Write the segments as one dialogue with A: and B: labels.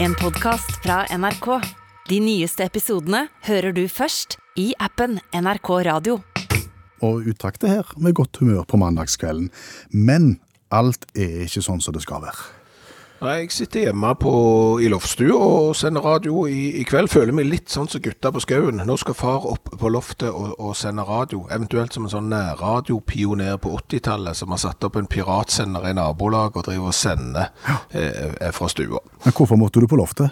A: En podcast fra NRK. De nyeste episodene hører du først i appen NRK Radio.
B: og uttakte her med godt humør på mandagskvelden. Men alt er ikke sånn som det skal være.
C: Nei, Jeg sitter hjemme på, i loftstua og sender radio i, i kveld. Føler meg litt sånn som gutta på skauen. Nå skal far opp på loftet og, og sende radio. Eventuelt som en sånn nærradiopioner på 80-tallet som har satt opp en piratsender i nabolaget og driver og sender eh, fra stua.
B: Men hvorfor måtte du på loftet?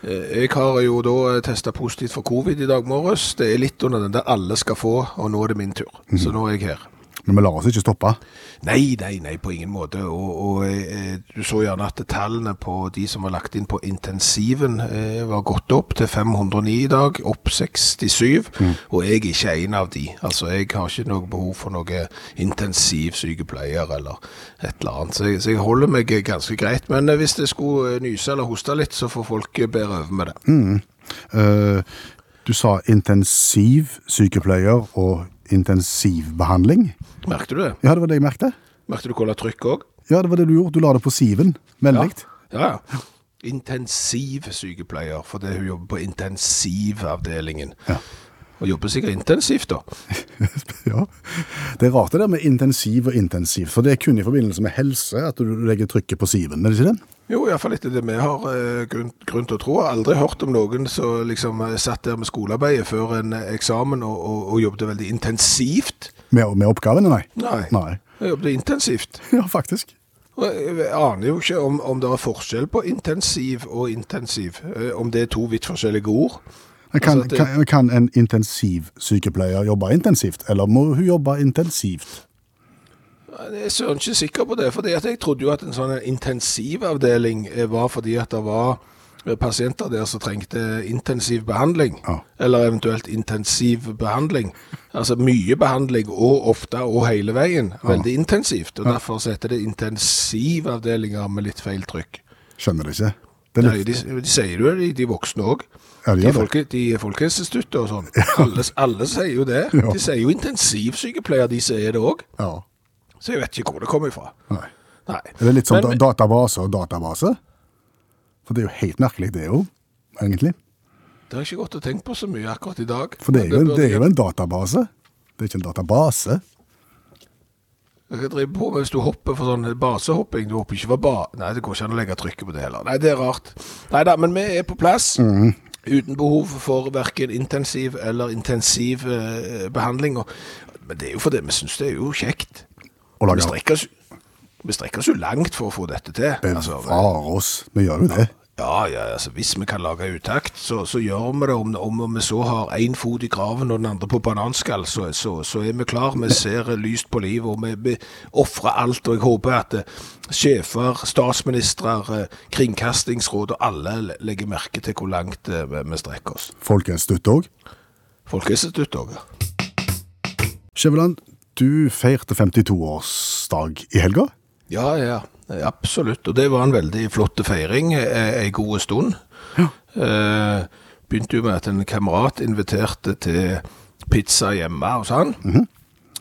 C: Eh, Jeg har jo da testa positivt for covid i dag morges. Det er litt under den der alle skal få, og nå er det min tur. Så nå er jeg her.
B: Men vi lar oss ikke stoppe.
C: Nei, nei, nei, på ingen måte. Og, og eh, du så gjerne at tallene på de som var lagt inn på intensiven eh, var gått opp til 509 i dag, opp 67. Og jeg er ikke en av de. Altså, jeg har ikke noe behov for noe intensivsykepleier eller et eller annet. Så jeg, så jeg holder meg ganske greit. Men eh, hvis det skulle eh, nyse eller hoste litt, så får folk eh, bære over med det.
B: Eh, du sa intensivsykepleier og intensivbehandling.
C: Merkte du det?
B: Ja, det var det jeg merkte.
C: Merkte du hvordan trykk òg?
B: Ja, det var det du gjorde. Du la det på siven. Veldig.
C: Ja, ja. Intensivsykepleier, fordi hun jobber på intensivavdelingen.
B: Ja.
C: Og jobber sikkert intensivt, da.
B: ja. Det er rart det der med intensiv og intensiv, for det er kun i forbindelse med helse at du legger trykket på siven, er det ikke det?
C: Jo, iallfall etter det vi har eh, grunn, grunn til å tro. Jeg har aldri hørt om noen som liksom eh, satt der med skolearbeidet før en eh, eksamen og, og, og jobbet veldig intensivt.
B: Med, med oppgavene, nei.
C: Nei.
B: Nei.
C: Jeg jobbet intensivt.
B: Ja, faktisk.
C: Og jeg aner jo ikke om, om det er forskjell på intensiv og intensiv. eh, Om det er to vidt forskjellige ord.
B: Kan,
C: Altså,
B: kan, kan en intensivsykepleier jobbe intensivt, eller må hun jobbe intensivt?
C: Jeg er søren ikke sikker på det, at jeg trodde jo at en sånn intensivavdeling eh, var fordi at det var eh, pasienter der som trengte intensiv behandling,
B: Ja.
C: eller eventuelt intensiv behandling. Altså mye behandling, og ofte og hele veien. Veldig intensivt, og derfor heter det intensivavdelinger med litt feil trykk.
B: Skjønner det ikke. Det
C: Nei, de, de sier jo det, de voksne òg.
B: Ja, de
C: De, folke, de Folkehelseinstituttet og sånn. Alle, alle sier jo det.
B: Ja.
C: De sier jo intensivsykepleier, de sier det òg.
B: ja.
C: Så jeg vet ikke hvor det kommer ifra.
B: Nei.
C: Nei.
B: Er det litt som
C: Men-
B: database og database? For det er jo helt merkelig det jo, egentlig.
C: Det har jeg ikke gått og tenkt på så mye akkurat i dag.
B: For det er jo,
C: det
B: det er jo en database. Det er ikke en database.
C: Jeg driver på med hvis du hopper for sånn basehopping. Du hopper ikke for ba... Nei, det går ikke an å legge trykket på det heller. Nei, det er rart. Nei da, men vi er på plass.
B: Mhm.
C: Uten behov for verken intensiv eller intensiv eh, behandling. Og, men det er jo fordi vi syns det er jo kjekt.
B: Og
C: Vi strekker, oss, vi strekker oss jo langt for å få dette til. Altså,
B: Bevare oss. Vi gjør jo det.
C: Ja, ja, altså hvis vi kan lage utakt, så, så gjør vi det. Om, om vi så har én fot i graven og den andre på bananskall, så, så, så er vi klar. Vi ser lyst på livet, og vi, vi ofrer alt. Og jeg håper at eh, sjefer, statsministre, eh, kringkastingsråd og alle legger merke til hvor langt eh, vi, strekker oss.
B: Folkehelseinstituttet òg.
C: Folkehelseinstituttet òg.
B: Skjæveland, du feirte 52-årsdag i helga.
C: Ja, ja, absolutt. Og det var en veldig flott feiring, ei en god stund. Eh, begynte jo med at en kamerat inviterte til pizza hjemme hos han.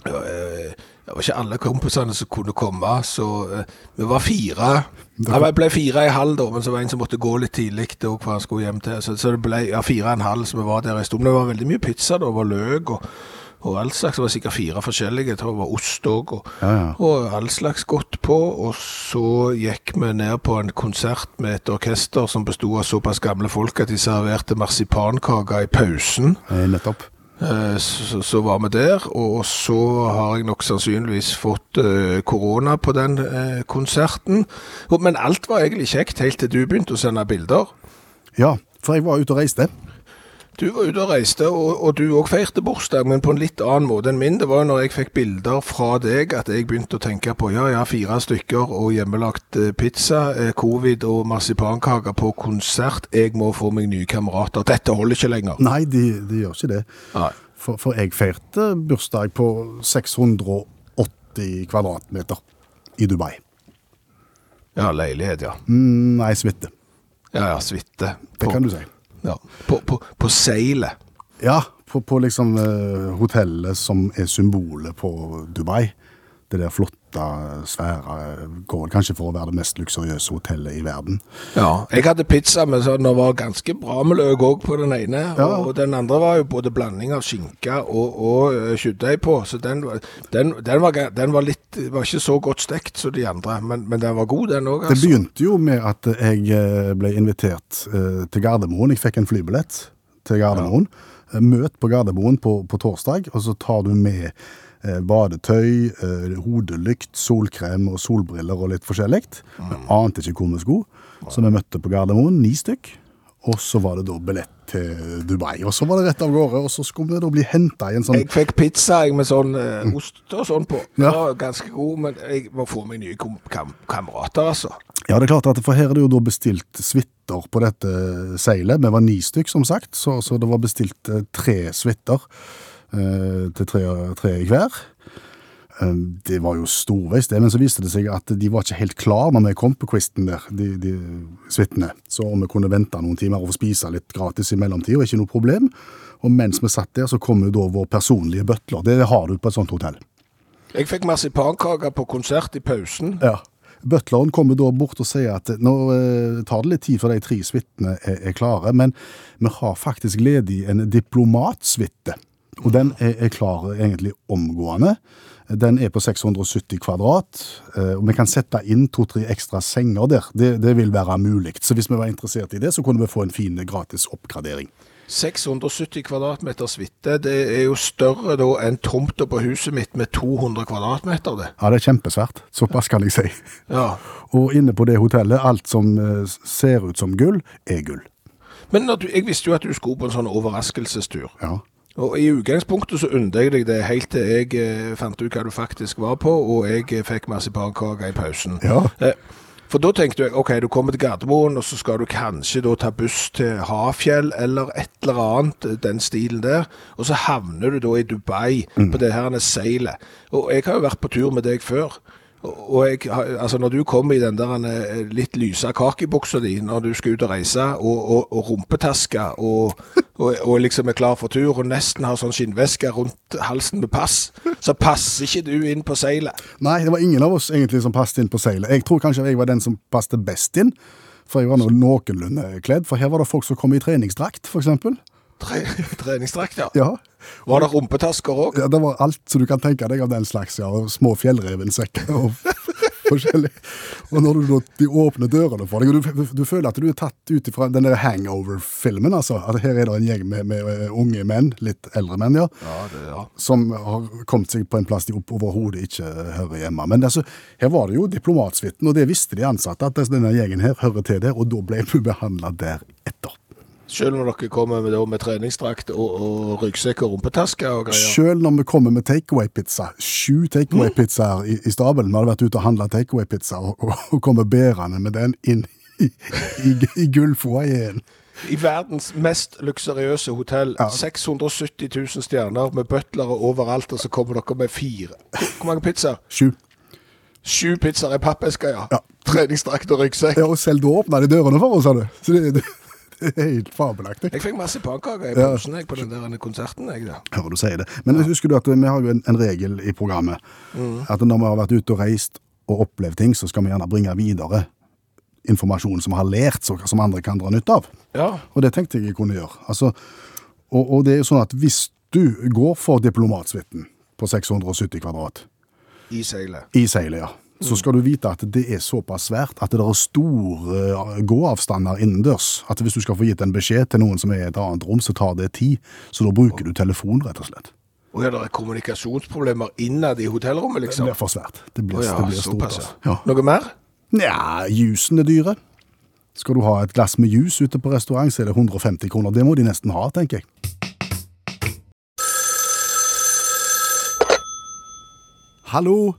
C: Ja, eh, det var ikke alle kompisene som kunne komme, så eh, vi var fire. Ja, vi ble fire i halv, da, men så var det en som måtte gå litt tidlig, da, for han skulle hjem til. Så, så det ble ja, fire og en halv, så vi var der en stund. Det var veldig mye pizza, da. Det var løk og, og all slags. Det var sikkert fire forskjellige. Det var ost òg. Og,
B: Ja, ja.
C: og all slags godt på. Og så gikk vi ned på en konsert med et orkester som bestod av såpass gamle folk at de serverte marsipankaker i pausen.
B: Nettopp.
C: Eh, Så, så var vi der, og så har jeg nok sannsynligvis fått eh, korona på den eh, konserten. Men alt var egentlig kjekt helt til du begynte å sende bilder.
B: Ja, for jeg var ute og reiste.
C: Du var ute og reiste, og, og du òg feirte bursdag, men på en litt annen måte enn min. Det var når jeg fikk bilder fra deg at jeg begynte å tenke på ja, ja, fire stykker og hjemmelagt eh, pizza, eh, covid og marsipankaker på konsert. Jeg må få meg nye kamerater. Dette holder ikke lenger.
B: Nei, de, de gjør ikke det. For, for jeg feirte bursdag på 680 kvadratmeter i Dubai.
C: Ja, leilighet, ja.
B: Mm, nei, suite.
C: Ja, ja, suite.
B: Det kan du si.
C: Ja, på, på, på seilet.
B: Ja, på, på liksom uh, hotellet som er symbolet på Dubai. Det der flotte svære Går kanskje for å være det mest luksuriøse hotellet i verden.
C: Ja, jeg hadde pizza men så det var ganske bra med løk òg på den ene.
B: Ja.
C: Og den andre var jo både blanding av skinke og, og eh, kjøttdeig på. Så den, den, den, var, den var litt Var ikke så godt stekt som de andre, men, men den var god, den òg.
B: Det
C: Altså.
B: begynte jo med at jeg eh, ble invitert eh, til Gardermoen. Jeg fikk en flybillett til Gardermoen. Ja. Møt på Gardermoen på, på torsdag, og så tar du med badetøy, eh, hodelykt, solkrem og solbriller og litt forskjellig. Vi ante ikke hvor vi skulle, så vi møtte på Gardermoen, ni stykk. Og så var det da billett til Dubai. Og så var det rett av gårde, og så skulle vi da bli henta i en sånn
C: Jeg fikk pizza jeg, med sånn eh, ost og sånn på.
B: Ja.
C: Den var ganske god, men jeg må få meg nye kam kam kamerater, altså.
B: Ja, det er klart at for her er det jo da bestilt suiter på dette seilet. Vi var ni stykk, som sagt, så, så det var bestilt eh, tre suiter eh, til tre, tre i hver. Eh, det var jo storveis det, men så viste det seg at de var ikke helt klar når vi kom på quizen der, de, de suitene. Så om vi kunne vente noen timer og få spise litt gratis i mellomtida, ikke noe problem. Og mens vi satt der, så kom jo da vår personlige butler. Det har du på et sånt hotell.
C: Jeg fikk marsipankake på konsert i pausen.
B: Ja. Butleren kommer da bort og sier at nå eh, tar det litt tid før de tre suitene er, er klare, men vi har faktisk ledig en diplomatsuite. Og den er, er klar egentlig omgående. Den er på 670 kvadrat, eh, og vi kan sette inn to-tre ekstra senger der. Det, det vil være mulig. Så hvis vi var interessert i det, så kunne vi få en fin gratis oppgradering.
C: 670 kvadratmeter suite, det er jo større da enn tomta på huset mitt med 200 kvadratmeter, det.
B: Ja, det er kjempesvært. Såpass kan jeg si.
C: Ja.
B: Og inne på det hotellet, alt som eh, ser ut som gull, er gull.
C: Men du, jeg visste jo at du skulle på en sånn overraskelsestur.
B: Ja.
C: Og i utgangspunktet så unner jeg deg det helt til jeg eh, fant ut hva du faktisk var på, og jeg eh, fikk marsipankake i pausen.
B: Ja.
C: Eh, for da tenkte jeg, ok, du kommer til Gardermoen, og så skal du kanskje da ta buss til Hafjell, eller et eller annet, eh, den stilen der, og så havner du da i Dubai, på det her seilet. Og jeg har jo vært på tur med deg før, og jeg, altså når du kommer i den der eh, litt lyse kakebuksa di, når du skal ut og reise, og, og, og rumpetaske, og, og, og liksom er klar for tur, og nesten har sånn skinnveske rundt halsen med pass, så passer ikke du inn på seilet.
B: Nei, det var ingen av oss egentlig som passet inn på seilet. Jeg tror kanskje jeg var den som passet best inn, for jeg var noenlunde kledd. For her var det folk som kom i treningsdrakt, eksempel.
C: Tre, treningsdrakt, ja.
B: Ja.
C: Var det rumpetasker òg?
B: ja, det var alt som du kan tenke deg av den slags, ja. Små fjellrevensekker og forskjellig. Og når du de åpner dørene for deg, og du, du føler at du er tatt ut fra den der hangover-filmen, altså. At her er det en gjeng med, med unge menn, litt eldre menn, ja.
C: Ja, det, ja.
B: som har kommet seg på en plass de overhodet ikke hører hjemme. Men altså, her var det jo diplomatsuiten, og det visste de ansatte, at denne gjengen her hører til der, og da ble vi behandla deretter.
C: Selv når dere kommer med, med treningsdrakt og, og ryggsekk og rumpetaske og greier.
B: Selv når vi kommer med takeaway-pizza, sju takeaway-pizzaer i, i stabelen, vi hadde vært ute og handla takeaway-pizza, og, og, og kommer bærende med den inn i, i, i gullfoajeen.
C: I verdens mest luksuriøse hotell,
B: Ja.
C: 670 000 stjerner med butlere overalt, og så kommer dere med fire. Hvor mange pizzaer?
B: Sju.
C: Sju pizzaer i pappesker, ja.
B: Ja.
C: Treningsdrakt og ryggsekk.
B: Ja, og selv da åpna de dørene for oss, sa du. Så det, det, helt fabelaktig.
C: Jeg fikk masse pannekaker i
B: Ja.
C: posen jeg, på den der konserten. Jeg, da.
B: Hører du sier det. Men husker du at vi har jo en, en regel i programmet. At når vi har vært ute og reist og opplevd ting, så skal vi gjerne bringe videre informasjon som vi har lært, så, som andre kan dra nytte av.
C: Ja.
B: Og det tenkte jeg jeg kunne gjøre. Altså, og, og det er jo sånn at hvis du går for diplomatsuiten på 670 kvadrat
C: I seilet.
B: i seilet, ja, så skal du vite at det er såpass svært at det er store eh, gåavstander innendørs. At hvis du skal få gitt en beskjed til noen som er i et annet rom, så tar det tid. Så da bruker du telefon, rett og slett.
C: Og ja, det er kommunikasjonsproblemer innad i hotellrommet, liksom?
B: Det blir for svært. Det blir,
C: ja,
B: det blir stort. Altså.
C: Ja. Noe mer?
B: Nja, jusen er dyre. Skal du ha et glass med jus ute på restaurant, så er det 150 kroner. Det må de nesten ha, tenker jeg. Hallo!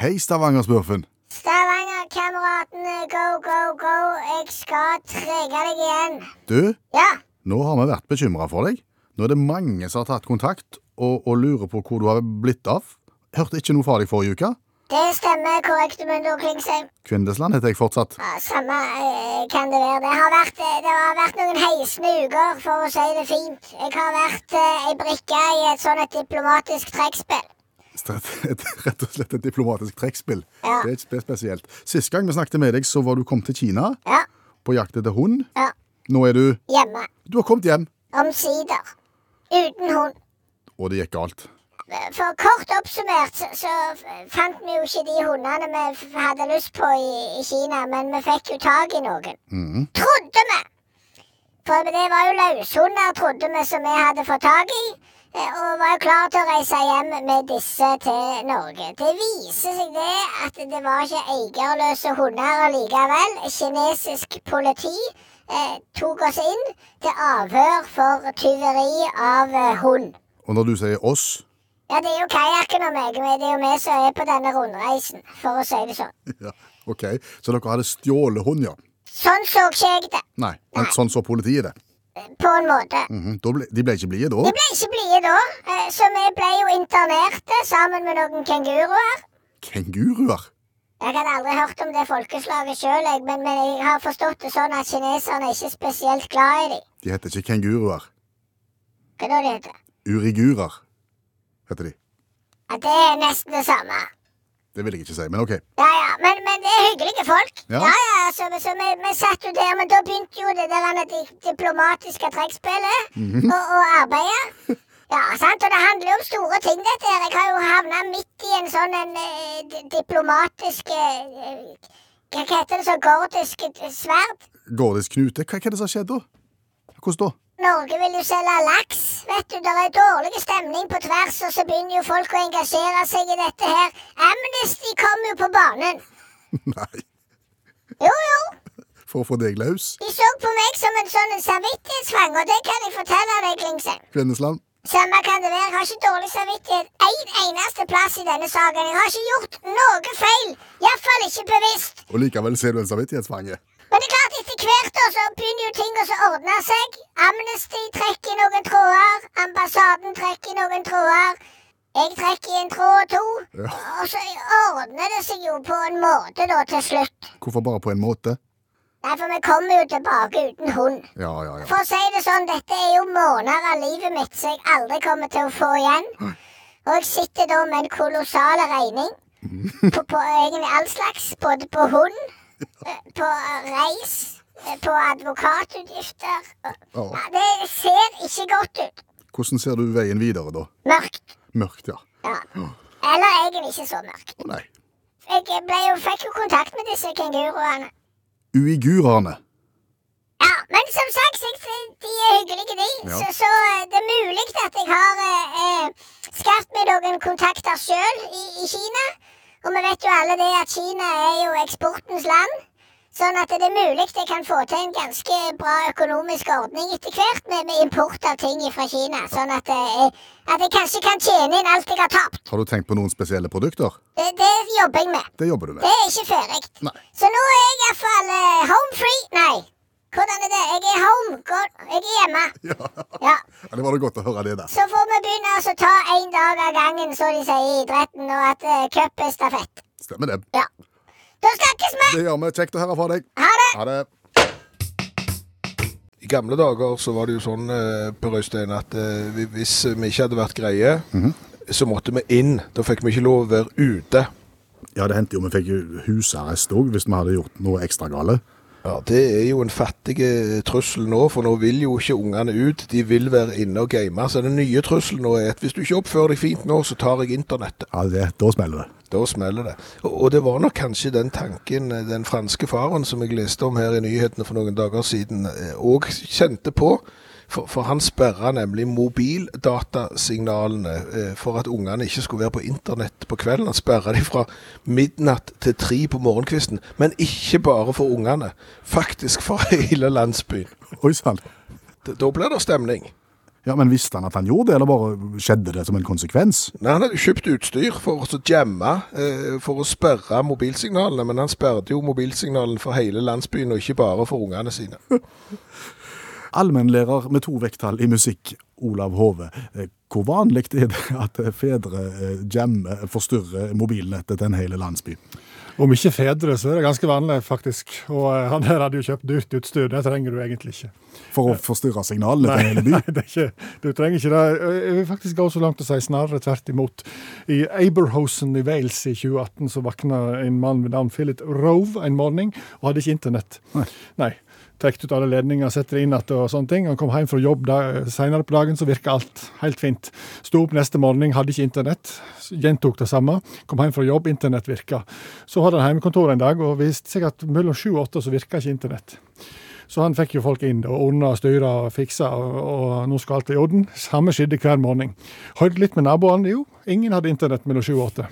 B: Hei, Stavanger-smurfen.
D: Stavanger-kameratene, go, go, go. Jeg skal trege deg igjen.
B: Du,
D: Ja,
B: nå har vi vært bekymra for deg. Nå er det mange som har tatt kontakt og, og lurer på hvor du har blitt av. Hørte ikke noe fra deg forrige uke.
D: det stemmer korrekt, Mundo Klingsheim.
B: Kvindesland heter jeg fortsatt.
D: Ja, samme eh, kan det være. Det har, vært, eh, det har vært noen heisende uker, for å si det fint. Jeg har vært eh, ei brikke i et sånt diplomatisk trekkspill.
B: Et, et, rett og slett et diplomatisk trekkspill.
D: Ja.
B: Det er spe- spesielt. Sist gang vi snakket med deg, så var du kommet til Kina
D: Ja.
B: på jakt etter hund.
D: Ja.
B: Nå er du
D: Hjemme.
B: Du har kommet hjem,
D: Omsider. Uten hund.
B: og det gikk galt.
D: For kort oppsummert så, så fant vi jo ikke de hundene vi hadde lyst på i, i Kina, men vi fikk jo tak i noen.
B: Mm.
D: Trodde vi! For det var jo løshunder, trodde vi, som vi hadde fått tak i. eh, Og var klar til å reise hjem med disse til Norge. Det viser seg det at det var ikke eierløse hunder allikevel. Kinesisk politi eh, tok oss inn til avhør for tyveri av eh, hund.
B: Og når du sier oss
D: Ja, det er jo kajakken og meg. Det er jo vi som er på denne rundreisen, for å si det sånn.
B: ja, OK, så dere hadde stjålet hund, ja?
D: Sånn så ikke jeg det,
B: Nei, men sånn så politiet det.
D: På en måte.
B: Mhm, da ble, de ble ikke blide
D: De ble ikke blide da, eh, så vi ble jo internerte sammen med noen kenguruer.
B: Kenguruer?
D: Jeg hadde aldri hørt om det folkeslaget sjøl, men, men jeg har forstått det sånn at kineserne er ikke spesielt glad i dem.
B: De heter ikke kenguruer.
D: Hva da de heter?
B: Urigurer heter de.
D: Ja, det er nesten det samme.
B: Det vil jeg ikke si, men OK.
D: Ja, ja, men, men det er hyggelige folk.
B: Ja.
D: Ja, ja, så, så vi, vi satt jo der, men da begynte jo det der di diplomatiske trekkspillet
B: Mhm.
D: og, og arbeidet. Ja, sant, og det handler jo om store ting, dette her. Jeg har jo havna midt i en sånn en eh, diplomatisk eh, Hva heter det så? Gordisk eh, sverd?
B: Gordisk knute, hva, hva er det som har skjedd da? Hvordan da?
D: Norge vil jo selge laks. Vet du, Det er dårlig stemning på tvers, og så begynner jo folk å engasjere seg i dette her. Amnesty kommer jo på banen.
B: Nei,
D: Jo, jo.
B: for å få deg løs?
D: De så på meg som en sånn samvittighetsfang, og det kan jeg fortelle deg, Klingsheim.
B: Kvinnesland?
D: Samme kan det være. Jeg har ikke dårlig samvittighet en eneste plass i denne saken. Jeg har ikke gjort noe feil. Iallfall ikke bevisst.
B: Og likevel ser du en samvittighetsfange.
D: Men det er klart, etter hvert da, så begynner jo ting å så ordne seg. Amnesty trekker i noen tråder. Ambassaden trekker i noen tråder. Jeg trekker i en tråd og to.
B: Ja.
D: Og så ordner det seg jo på en måte da til slutt.
B: Hvorfor bare på en måte?
D: Nei, for vi kommer jo tilbake uten hund.
B: Ja, ja, ja.
D: For å si det sånn, dette er jo måneder av livet mitt som jeg aldri kommer til å få igjen. Og jeg sitter da med en kolossal regning på, på egentlig all slags. Både på hund, på reis, eh, på advokatutgifter.
B: Ja,
D: det ser ikke godt ut.
B: Hvordan ser du veien videre da?
D: Mørkt.
B: Mørkt, ja.
D: Ja. Eller egentlig ikke så mørkt.
B: Å nei.
D: Jeg ble jo, fikk jo kontakt med disse kenguruene.
B: Uigurene.
D: Ja, men som sagt, de er hyggelige, de.
B: Ja.
D: Så, så eh, det er mulig at jeg har eh, eh, skaffet meg noen kontakter sjøl i, i Kina. Og vi vet jo alle det at Kina er jo eksportens land. Sånn at det er mulig jeg kan få til en ganske bra økonomisk ordning etter hvert med, med import av ting fra Kina. Sånn at, eh, at jeg kanskje kan tjene inn alt jeg har tapt.
B: Har du tenkt på noen spesielle produkter?
D: Det, det jobber jeg med.
B: Det jobber du med.
D: Det er ikke ferdig. Så nå er jeg iallfall uh, home free. Nei, hvordan er det? Jeg er home. Jeg er hjemme.
B: Ja.
D: Ja.
B: Det var det godt å høre det da.
D: Så får vi begynne å ta én dag av gangen, så de sier i idretten, og at uh, cup er stafett.
B: Stemmer det.
D: Ja. Da snakkes vi!
B: Det gjør vi. Kjekt å høre fra deg.
D: Ha det!
B: Ha det.
C: I gamle dager så var det jo sånn eh, Per Øystein, at eh, vi- hvis vi ikke hadde vært greie, så måtte vi inn. Da fikk vi ikke lov å være ute.
B: Ja, det hendte jo vi fikk husarrest òg hvis vi hadde gjort noe ekstra gale.
C: Ja, Det er jo en fattig eh, trussel nå, for nå vil jo ikke ungene ut. De vil være inne og game. Så den nye trusselen nå er at hvis du ikke oppfører deg fint nå, så tar jeg internettet.
B: Ja, det, Da smeller det.
C: Da smeller det. Og, det var nok kanskje den tanken eh, den franske faren som jeg leste om her i nyhetene for noen dager siden, òg kjente på. For, for han sperra nemlig mobildatasignalene eh, for at ungene ikke skulle være på internett på kvelden. Han sperra de fra midnatt til tre på morgenkvisten. Men ikke bare for ungene. Faktisk for hele landsbyen.
B: Oi sann.
C: Da da blir det stemning.
B: Ja, Men visste han at han gjorde det, eller bare skjedde det som en konsekvens?
C: Nei, Han hadde kjøpt utstyr for å jamme, eh, for å sperre mobilsignalene, men han sperret jo mobilsignalene for hele landsbyen, og ikke bare for ungene sine.
B: Allmennlærer med to vekttall i musikk, Olav Hove. Eh, Hvor vanlig er det at fedre eh, jammer, forstyrrer mobilnettet til en hel landsby?
E: Om ikke fedre, så er det ganske vanlig, faktisk. Og eh, han her hadde jo kjøpt dyrt utstyr, det trenger du egentlig ikke.
B: For å forstyrre signalene til hele byen?
E: det er ikke, du trenger ikke det. Jeg vil faktisk gå så langt å si snarere tvert imot. I Aberhosen i Wales i 2018 så våkna en mann ved navn Philip Rove en morgen og hadde ikke internett.
B: Nei.
E: Nei. Trekk ut alle ledninger, setter det inn igjen og sånne ting. Han kom hjem fra jobb da, senere på dagen, så virka alt helt fint. Sto opp neste morgen, hadde ikke internett. Gjentok det samme. Kom hjem fra jobb, internett virka. Så hadde han hjemmekontor en dag, og viste seg at mellom sju og åtte så virka ikke internett. Så han fikk jo folk inn og ordna, styra og fiksa, og, og nå skal alt i orden. Samme skjedde hver morgen. Hørte litt med naboene. Jo, ingen hadde internett mellom sju og åtte.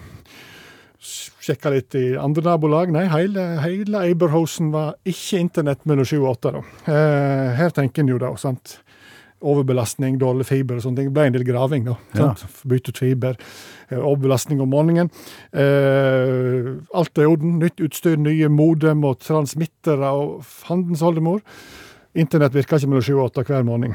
E: Sjekka litt i andre nabolag. Nei, hele, hele Aberhosen var ikke internett mellom sju og åtte. Eh, her tenker en jo da, sant. Overbelastning, dårlig fiber og sånne ting. Det ble en del graving, da.
B: Ja.
E: Bytte ut fiber. eh, Overbelastning om morgenen. Eh, alt er i orden. Nytt utstyr, nye modem og transmittere og fandens oldemor. Internett virker ikke mellom sju og åtte hver morgen.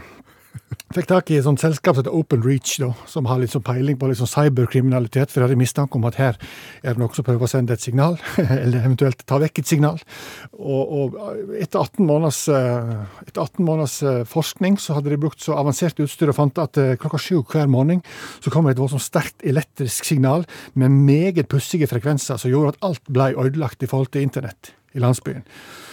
E: Fikk tak i et sånt selskap som heter Open Reach, da, som har litt sånn peiling på litt sånn cyberkriminalitet. For jeg hadde mistanke om at her er det noen som prøver å sende et signal, eller eventuelt ta vekk et signal. Og, og etter 18 måneders, eh, etter 18 måneders eh, forskning så hadde de brukt så avansert utstyr og fant at eh, klokka sju hver morgen så kom det et voldsomt sterkt elektrisk signal med meget pussige frekvenser som gjorde at alt ble ødelagt i forhold til internett i landsbyen.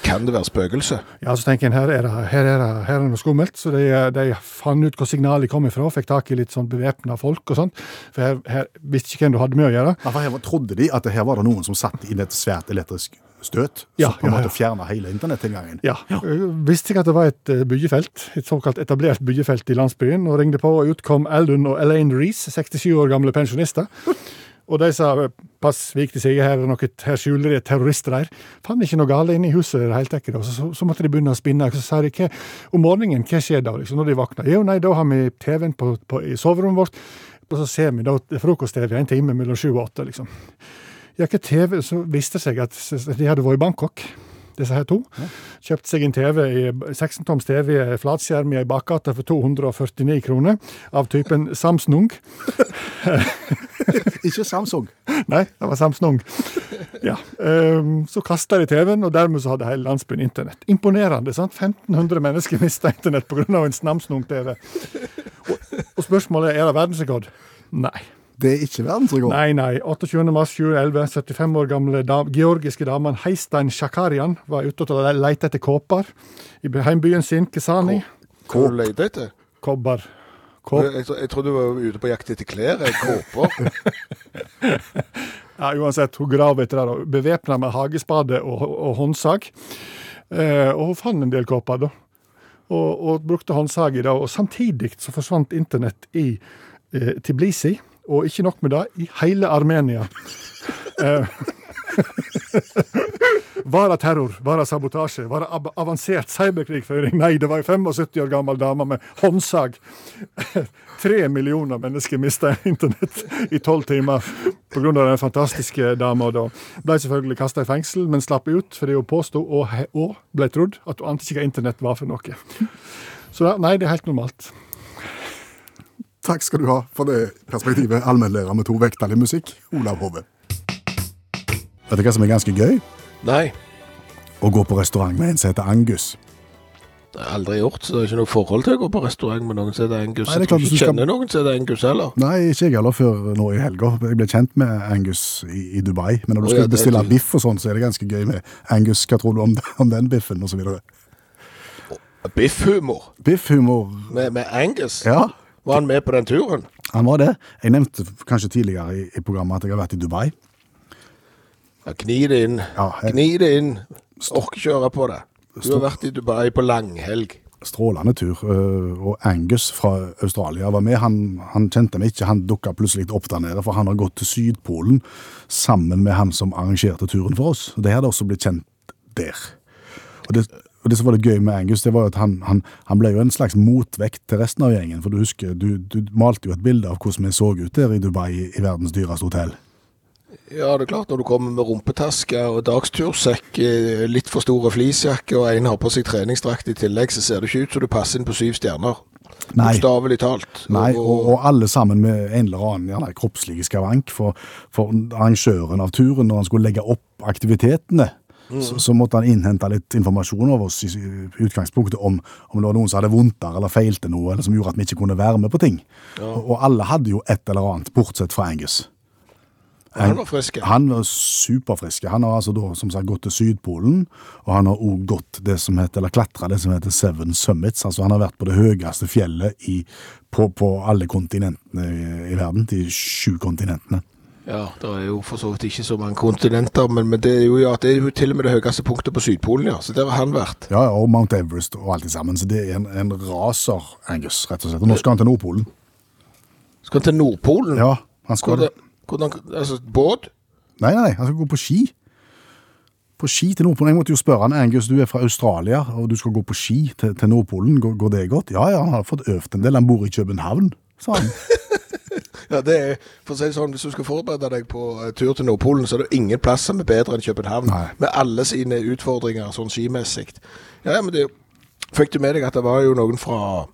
C: Kan det være spøkelse?
E: Ja, så tenker jeg her er det, her er det, her er det noe skummelt. Så de, de fant ut hvor signalet kom ifra, fikk tak i litt sånn bevæpna folk og sånt. For her, her visste ikke hvem du hadde med å gjøre.
B: Ja, for her trodde de at her var det noen som satt inn et svært elektrisk støt,
E: Ja,
B: som på en
E: ja,
B: måte
E: ja.
B: fjerna hele internettilgangen.
E: Ja, ja. Visste ikke at det var et eh, byggefelt, et såkalt etablert byggefelt i landsbyen, og ringte på, og ut kom Aldun og Elaine Reece, 67 år gamle pensjonister. Og de sa pass, vik til side, her, er noe, her skjuler de terrorister der. Fant ikke noe galt inne i huset i det hele tatt. da. Så, så, så måtte de begynne å spinne. Så sa de hva, om morgenen, hva skjer da, liksom, når de våkner? Jo, nei, da har vi TV-en på, på, i soverommet vårt, og så ser vi da frokost-TV en time mellom sju og åtte, liksom. Ja, hva TV? Så viste det seg at de hadde vært i Bangkok, disse her to. Kjøpte seg en TV, 16-toms TV, flatskjerm i ei bakgate for 249 kroner, av typen Samsung.
B: Ikke Samsung.
E: Nei, det var Samsung. Ja, ehm, Så kasta de TV-en, og dermed så hadde hele landsbyen internett. Imponerende. sant? 1500 mennesker mista internett pga. en Samsung-TV. Og, og spørsmålet er er det verdensrekord? Nei.
B: Det er ikke verdensrekord.
E: Nei, nei. 28. mars 2011, 75 år gamle da, georgiske damen Heistein Shakarian var ute og lette etter kåper i heimbyen sin, Kesani.
C: Leter etter?
E: Kobber. Kåp.
C: Jeg, jeg, trodde du var ute på jakt etter klær. jeg, Kåper.
E: Ja, uansett, hun grav etter det, bevæpna med hagespade og, og håndsag. Eh, og hun fant en del kåper, da. Og, og brukte håndsag i det. Og samtidig så forsvant internett i eh, Tiblisi. Og ikke nok med det, i hele Armenia. Eh, Var det terror? Var det sabotasje? Var det avansert cyberkrigføring? Nei, det var ei 75 år gammel dame med håndsag. Tre millioner mennesker mista internett i tolv timer pga. den fantastiske dama. Da ble selvfølgelig kasta i fengsel, men slapp ut fordi hun påsto, og, og ble trodd, at hun ante ikke hva internett var for noe. Så da, nei, det er helt normalt.
B: Takk skal du ha for det perspektivet, allmennlærer med to vekttall i musikk, Olav Hove. Vet du hva som er ganske gøy?
C: Nei,
B: Å gå på restaurant med en som heter Angus.
C: det har jeg aldri gjort. Så det er ikke noe forhold til å gå på restaurant med noen som heter Angus.
B: Nei,
C: jeg tror ikke
B: du skal-
C: kjenner noen som heter Angus heller.
B: Nei, ikke jeg heller før nå i helga. Jeg ble kjent med Angus i, i Dubai. Men når du skal
C: ja,
B: bestille biff og sånn, så er det ganske gøy med Angus. Hva tror du om, om den biffen, og så videre?
C: Biffhumor
B: Biffhumor.
C: med, med Angus.
B: Ja,
C: Var han med på den turen?
B: han var det. Jeg nevnte kanskje tidligere i, i programmet at jeg har vært i Dubai.
C: Ja, Gni det inn.
B: Ja, jeg-
C: Gni det inn. Orker ikke høre på det. Du har vært i Dubai på langhelg.
B: Strålende tur. øh, Og Angus fra Australia var med. Han, han kjente meg ikke. Han dukka plutselig opp der nede, for han har gått til Sydpolen sammen med han som arrangerte turen for oss. Det hadde også blitt kjent der. Og det, og det som var det gøy med Angus, det var jo at han, han, han ble jo en slags motvekt til resten av gjengen. For du husker, du, du malte jo et bilde av hvordan vi så ut der i Dubai, i, i verdens dyreste hotell.
C: Ja, det er klart, når du kommer med rumpetaske og dagstursekk, eh, litt for store fleecejakke, og en har på seg treningsdrakt i tillegg, så ser det ikke ut som du passer inn på syv stjerner.
B: Nei.
C: Bokstavelig talt.
B: Nei, og, og alle sammen med en eller annen ja, kroppslig skavank. For, for arrangøren av turen, når han skulle legge opp aktivitetene, så, så måtte han innhente litt informasjon av oss i, utgangspunktet om, om det var noen som hadde vondt der eller feilte noe, eller som gjorde at vi ikke kunne være med på ting. Og, og alle hadde jo et eller annet, bortsett fra Angus.
C: Han var frisk.
B: Han var superfrisk. Han har altså da, som sagt, gått til Sydpolen, og han har også gått det som heter, eller klatra det som heter Seven Summits. Altså han har vært på det høyeste fjellet i, på, på alle kontinentene i, i verden, de sju kontinentene.
C: Ja, det er jo for så vidt ikke så mange kontinenter, men, men det, er jo, ja, det er jo til og med det høyeste punktet på Sydpolen, ja. Så der har han vært.
B: Ja, og Mount Everest og alt det sammen. Så det er en, en raser, Angus, rett og slett. Og nå skal han til Nordpolen.
C: Skal han til Nordpolen?
B: Ja, han skal
C: Hvordan, hvordan, altså, båt?
B: Nei, nei, han skal gå på ski. På ski til Nordpolen. Jeg måtte jo spørre han, Angus, du er fra Australia, og du skal gå på ski til, til Nordpolen. Går, går det godt? Ja, ja, han har fått øvd en del. Han bor i København, sa han.
C: Ja, det er, for å si det sånn, Hvis du skal forberede deg på eh, tur til Nordpolen, så er det ingen plass som er bedre enn København.
B: Nei.
C: Med alle sine utfordringer sånn skimessig. Ja, ja, men det Fikk du med deg at det var jo noen fra,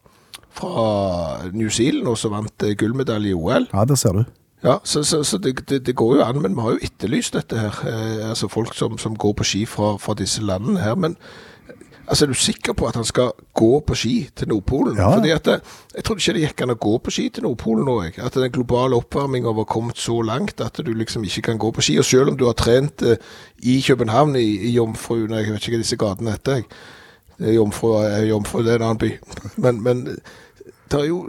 C: fra New Zealand også som vant eh, gullmedalje i OL?
B: Ja, det ser du.
C: Ja, så, så, så det, det, det går jo an, men vi har jo etterlyst dette her. Eh, altså folk som, som går på ski fra, fra disse landene her. Men altså, er du sikker på at han skal gå på ski til Nordpolen?
B: Ja.
C: Fordi at det, Jeg trodde ikke det gikk an å gå på ski til Nordpolen nå. At den globale oppvarminga var kommet så langt at du liksom ikke kan gå på ski. Og selv om du har trent eh, i København, i, i Jomfru jeg vet ikke hva disse gatene heter. er Jomfru, er Jomfru, det er en annen by. Men, men det er jo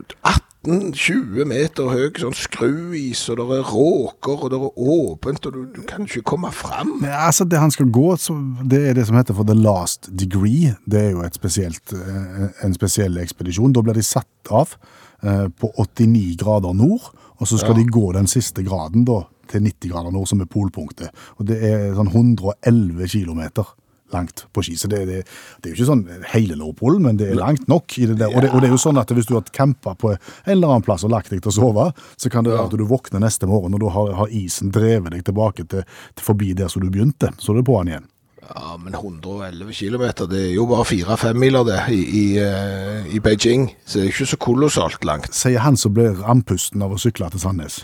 C: 18-20 meter høy sånn skruis, og det er råker, og det er åpent, og du, du kan ikke komme fram.
B: Ja, altså, det han skal gå, så, det er det som heter for the last degree. Det er jo et spesielt, eh, en spesiell ekspedisjon. Da blir de satt av eh, på 89 grader nord, og så skal
C: Ja.
B: de gå den siste graden da, til 90 grader nord, som er polpunktet. Og det er sånn 111 kilometer langt på ski. Så det, det, det er jo ikke sånn hele Nordpolen, men det er langt nok. i det der. Og det, og det er jo sånn at hvis du har campa på en eller annen plass og lagt deg til å sove, så kan det være at du våkner neste morgen, og da har, har isen drevet deg tilbake til, til forbi der som du begynte. Så er det på'n igjen.
C: Ja, men 111 kilometer, det er jo bare 4-5 miler det, i, i, eh, i Beijing. Så det er ikke så kolossalt langt.
B: Sier han som blir andpusten av å sykle til Sandnes.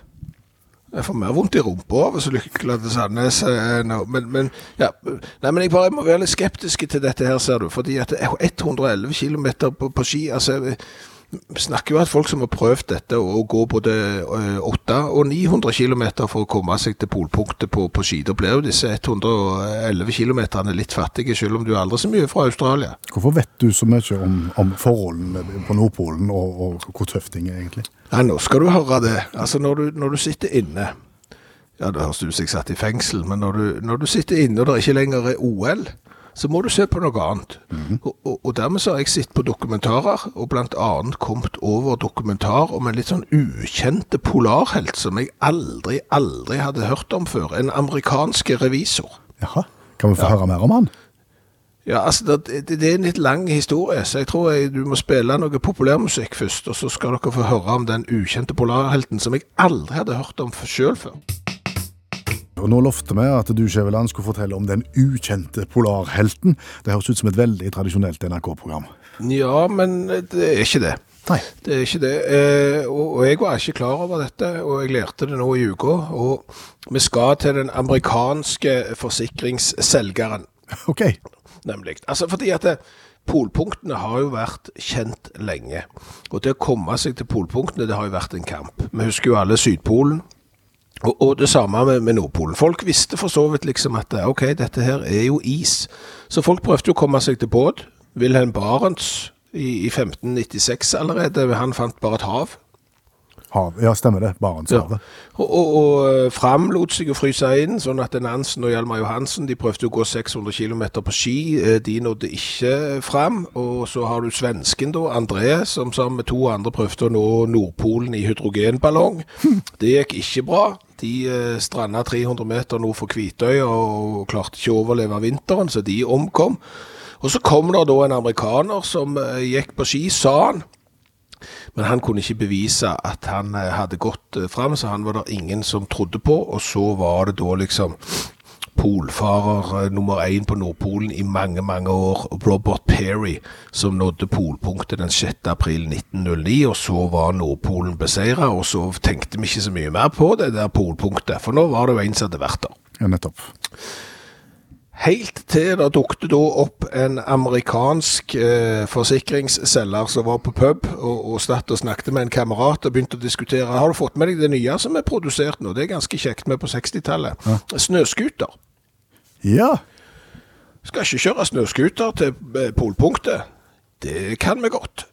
C: Jeg får mer vondt i rumpa av å sykle til Sandnes eh. Men, men, ja. Nei, men jeg bare må være litt skeptisk til dette her, ser du. Fordi at er 111 km på, på ski altså, snakker jo at folk som har prøvd dette, å gå både eh, 800 og 900 km for å komme seg til polpunktet på, på ski. Da blir jo disse 111 km litt fattige, selv om du er aldri så mye fra Australia.
B: Hvorfor vet du så mye om, om forholdene på Nordpolen, og, og hvor tøft ting er egentlig?
C: Nei, nå skal du høre det. Altså, når du, når du sitter inne Ja, det høres ut som jeg satt i fengsel, men når du, når du sitter inne og det ikke lenger er OL, så må du se på noe annet. og, og, og dermed så har jeg sett på dokumentarer, og annet kommet over dokumentar om en litt sånn ukjente polarhelt som jeg aldri, aldri hadde hørt om før. En amerikansk revisor.
B: Jaha, kan vi få høre mer om han?
C: Ja, altså, det, det, det er en litt lang historie, så jeg tror jeg, du må spille noe populærmusikk først, og så skal dere få høre om den ukjente polarhelten som jeg aldri hadde hørt om sjøl før.
B: Og nå lovte vi at du, Skjæveland, skulle fortelle om den ukjente polarhelten. Det høres ut som et veldig tradisjonelt NRK-program.
C: Ja, men det er ikke det.
B: Nei.
C: Det er ikke det. Eh, og, og jeg var ikke klar over dette, og jeg lærte det nå i uka. Og vi skal til den amerikanske forsikringsselgeren,
B: Ok.
C: nemlig. Altså fordi at det, Polpunktene har jo vært kjent lenge. Og det å komme seg til polpunktene, det har jo vært en kamp. Vi husker jo alle Sydpolen. Og, og det samme med, med Nordpolen. Folk visste for så vidt liksom at eh, ok, dette her er jo is. Så folk prøvde jo å komme seg til båt. Wilhelm Barents i, i 1596 allerede, han fant bare et hav.
B: Hav. Ja, stemmer det. Barentshavet.
C: Og, og, og eh, Fram lot seg jo fryse inn, sånn at Nansen og Hjalmar Johansen de prøvde å gå 600 km på ski. Eh, De nådde ikke fram. Og så har du svensken, da, André, som sammen med to andre prøvde å nå Nordpolen i hydrogenballong. Det gikk ikke bra. De eh, stranda 300 meter nord for Kvitøya og klarte ikke å overleve vinteren, så de omkom. Og så kom det da en amerikaner som eh, gikk på ski, sa han. Men han kunne ikke bevise at han eh, hadde gått fram, så han var det ingen som trodde på. Og så var det da liksom polfarer eh, nummer én på Nordpolen i mange, mange år, Robert Perry, som nådde polpunktet den 6. april 1909, og så var Nordpolen beseira, og så tenkte vi ikke så mye mer på det der polpunktet, for nå var det jo en som hadde vært der.
B: Ja, nettopp.
C: Helt til det dukket da opp en amerikansk eh, forsikringsselger som var på pub og, og og snakket med en kamerat og begynte å diskutere har du fått med deg det nye som er produsert nå. Det er ganske kjekt med på 60-tallet. Snøscooter.
B: Ja.
C: Skal ikke kjøre snøscooter til eh, polpunktet. Det kan vi godt.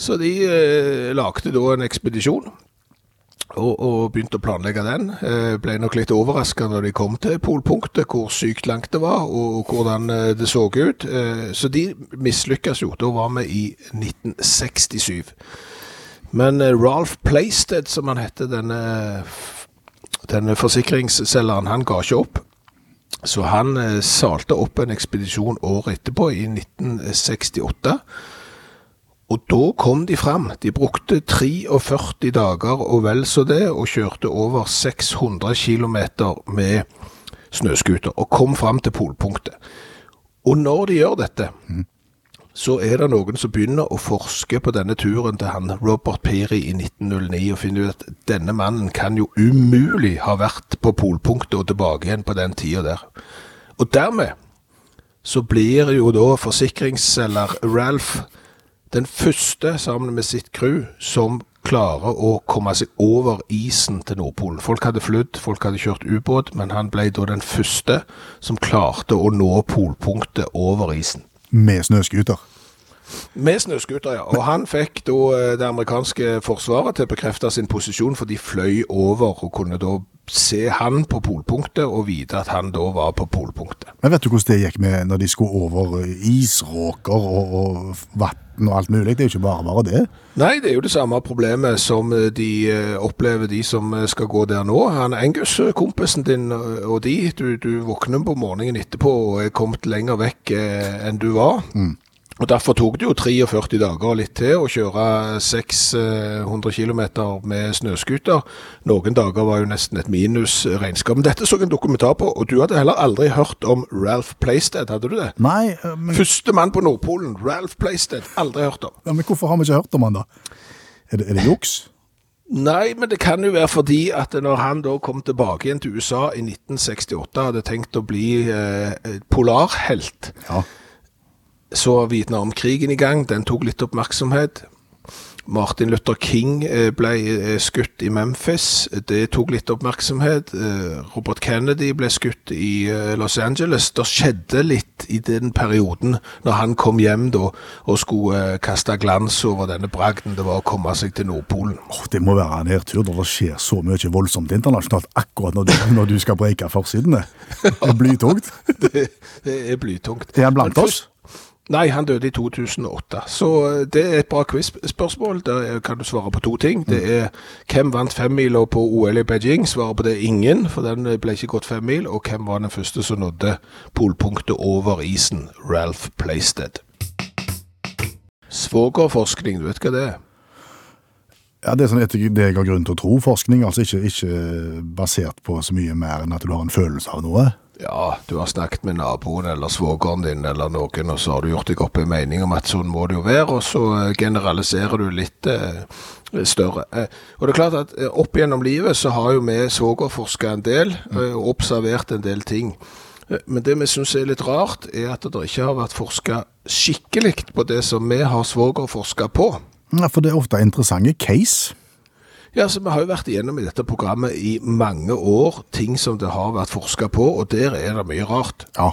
C: Så de eh, lagde da en ekspedisjon og, og begynte å planlegge den. Eh, ble nok litt overraska når de kom til polpunktet, hvor sykt langt det var og hvordan eh, det så ut. Eh, så de mislykkes jo. Da var vi i 1967. Men eh, Ralph Playsted, som han heter, denne, denne forsikringsselgeren, han ga ikke opp. Så han eh, salte opp en ekspedisjon året etterpå, i 1968. Og da kom de fram. De brukte 43 dager og vel så det, og kjørte over 600 km med snøscooter, og kom fram til polpunktet. Og når de gjør dette, så er det noen som begynner å forske på denne turen til han Robert Peary i 1909, og finner ut at denne mannen kan jo umulig ha vært på polpunktet og tilbake igjen på den tida der. Og dermed så blir jo da forsikringsselger Ralph den første sammen med sitt crew som klarer å komme seg over isen til Nordpolen. Folk hadde flydd, folk hadde kjørt ubåt, men han ble da den første som klarte å nå polpunktet over isen.
B: Med snøscooter.
C: Med snøscooter, ja. Og han fikk da eh, det amerikanske forsvaret til å bekrefte sin posisjon, for de fløy over og kunne da se han på polpunktet og vite at han da var på polpunktet.
B: Men vet du hvordan det gikk med når de skulle over isråker og, og vann og alt mulig? Det er jo ikke bare bare det.
C: Nei, det er jo det samme problemet som eh, de eh, opplever, de som eh, skal gå der nå. Han Angus, kompisen din og de, du, du våkner på morgenen etterpå og er kommet lenger vekk enn du var. Og Derfor tok det jo 43 dager og litt til å kjøre 600 km med snøscooter. Noen dager var jo nesten et minusregnskap. Men dette så jeg en dokumentar på, og du hadde heller aldri hørt om Ralph Playstead, hadde du det?
B: Nei, eh, men,
C: Første mann på Nordpolen, Ralph Playstead. Aldri hørt om.
B: ja, men hvorfor har vi ikke hørt om han da? Er det, er det juks?
C: Nei, men det kan jo være fordi at når han da kom tilbake igjen til USA i 1968, hadde tenkt å bli eh, polarhelt,
B: Ja.
C: Så Vietnamkrigen i gang, den tok litt oppmerksomhet. Martin Luther King eh, ble eh, skutt i Memphis, det tok litt oppmerksomhet. Eh, Robert Kennedy ble skutt i Los Angeles. Det skjedde litt i den perioden når han kom hjem da og skulle kaste glans over denne bragden det var å komme seg til Nordpolen.
B: Oh, det må være en nedtur når det skjer så mye voldsomt internasjonalt akkurat når du, når du skal breike forsidene. Det er blytungt.
C: det, det er blytungt.
B: Er han blant oss?
C: Nei, han døde i 2008. Så eh, det er et bra quiz-spørsmål. Der er- kan du svare på to ting. Det er hvem vant femmila på OL i Beijing? Svaret på det er ingen, for den ble ikke gått femmil. Og hvem var den første som nådde polpunktet over isen? Ralph Playstead. Svogerforskning, du vet hva det er?
B: Ja, Det er sånn etter det jeg har grunn til å tro. Forskning, altså ikke, ikke basert på så mye mer enn at du har en følelse av noe.
C: Ja, du har snakket med naboen eller svogeren din eller noen, og så har du gjort deg opp en mening om at sånn må det jo være, og så eh, generaliserer du litt eh, større. Eh, og det er klart at eh, opp gjennom livet så har jo vi svogerforska en del, eh, og observert en del ting. Men det vi syns er litt rart, er at det ikke har vært forska skikkelig på det som vi har svogerforska på.
B: Ja, For det er ofte interessante case.
C: Ja, så Vi har jo vært igjennom i dette programmet i mange år ting som det har vært forska på, og der er det mye rart.
B: Ja,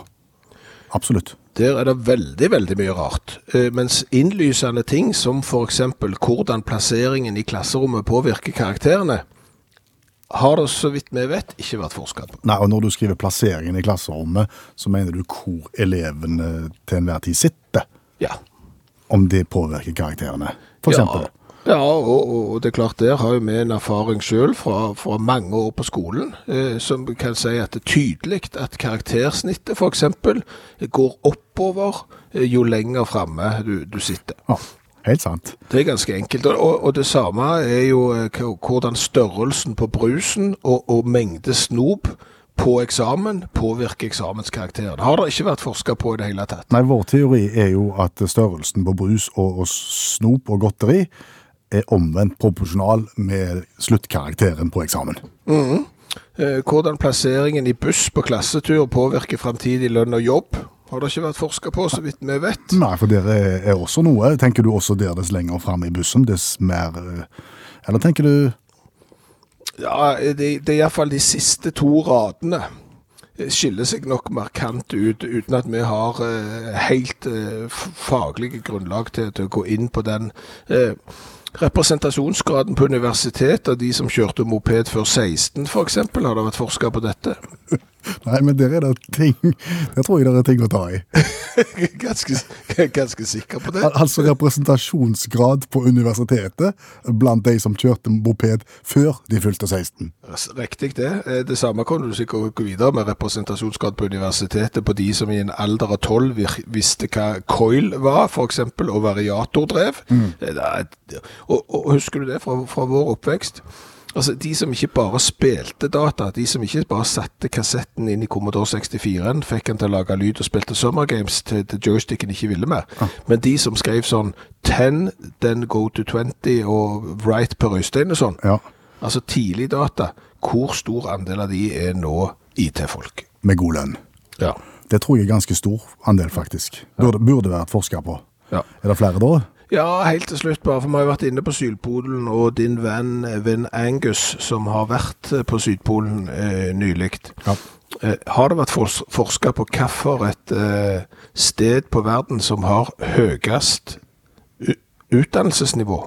B: absolutt.
C: Der er det veldig, veldig mye rart. Eh, mens innlysende ting som f.eks. hvordan plasseringen i klasserommet påvirker karakterene, har det, så vidt vi vet, ikke vært forska på.
B: Nei, og Når du skriver plasseringen i klasserommet, så mener du hvor eleven eh, til enhver tid sitter.
C: Ja.
B: Om det påvirker karakterene, eksempel.
C: Ja, ja og, og, det er klart der har jo vi en erfaring sjøl fra, fra mange år på skolen, eh, som kan si at det er tydelig at karaktersnittet f.eks. går oppover eh, jo lenger framme du, du sitter.
B: Ja, helt sant.
C: Det er ganske enkelt. Og, og, og det samme er jo eh, hvordan størrelsen på brusen og, og mengde snop på eksamen påvirker eksamenskarakteren. Har det ikke vært forska på i det hele tatt.
B: Nei, vår teori er jo at størrelsen på brus og, og snop og godteri er omvendt proporsjonal med sluttkarakteren på eksamen.
C: Mm. hvordan plasseringen i buss på klassetur påvirker framtidig lønn og jobb, har det ikke vært forska på, så vidt vi vet.
B: Nei, for der er, også noe. Tenker du også der dess lenger fram i bussen, dess mer eh, Eller tenker du
C: Ja, det, det er iallfall de siste to radene eh, skiller seg nok markant ut, uten at vi har eh, helt eh, faglige grunnlag til, til å gå inn på den. Eh, representasjonsgraden på universitet av de som kjørte moped før 16 f.eks., har det vært forska på dette?
B: Nei, men der er det ting Der tror jeg det er ting å ta i.
C: ganske, ganske sikker på det.
B: Al altså representasjonsgrad på universitetet blant de som kjørte moped før de fylte 16.
C: Riktig det. Eh, Det samme kan du sikkert gå videre med representasjonsgrad på universitetet på de som i en alder av tolv vir- visste hva coil var, f.eks., og variatordrev. Mm. er- Og, og husker du det fra, fra vår oppvekst? Altså, De som ikke bare spilte data, de som ikke bare satte kassetten inn i Commodore 64-en, fikk den til å lage lyd og spilte Summer Games til, til joysticken ikke ville mer. Men de som skrev sånn 10, then go to 20 og write per Øystein og sånn,
B: Ja,
C: Altså tidlig data, hvor stor andel av de er nå IT-folk?
B: med god lønn.
C: Ja.
B: Det tror jeg er ganske stor andel, faktisk. Burde, burde vært forska på.
C: Ja.
B: Er det flere da?
C: Ja, helt til slutt bare, for vi har jo vært inne på Sydpolen og din venn, Vin Angus, som har vært på Sydpolen eh, nylig.
B: Ja.
C: Eh, har det vært fors forska på hvilket eh, sted på verden som har høyest utdannelsesnivå?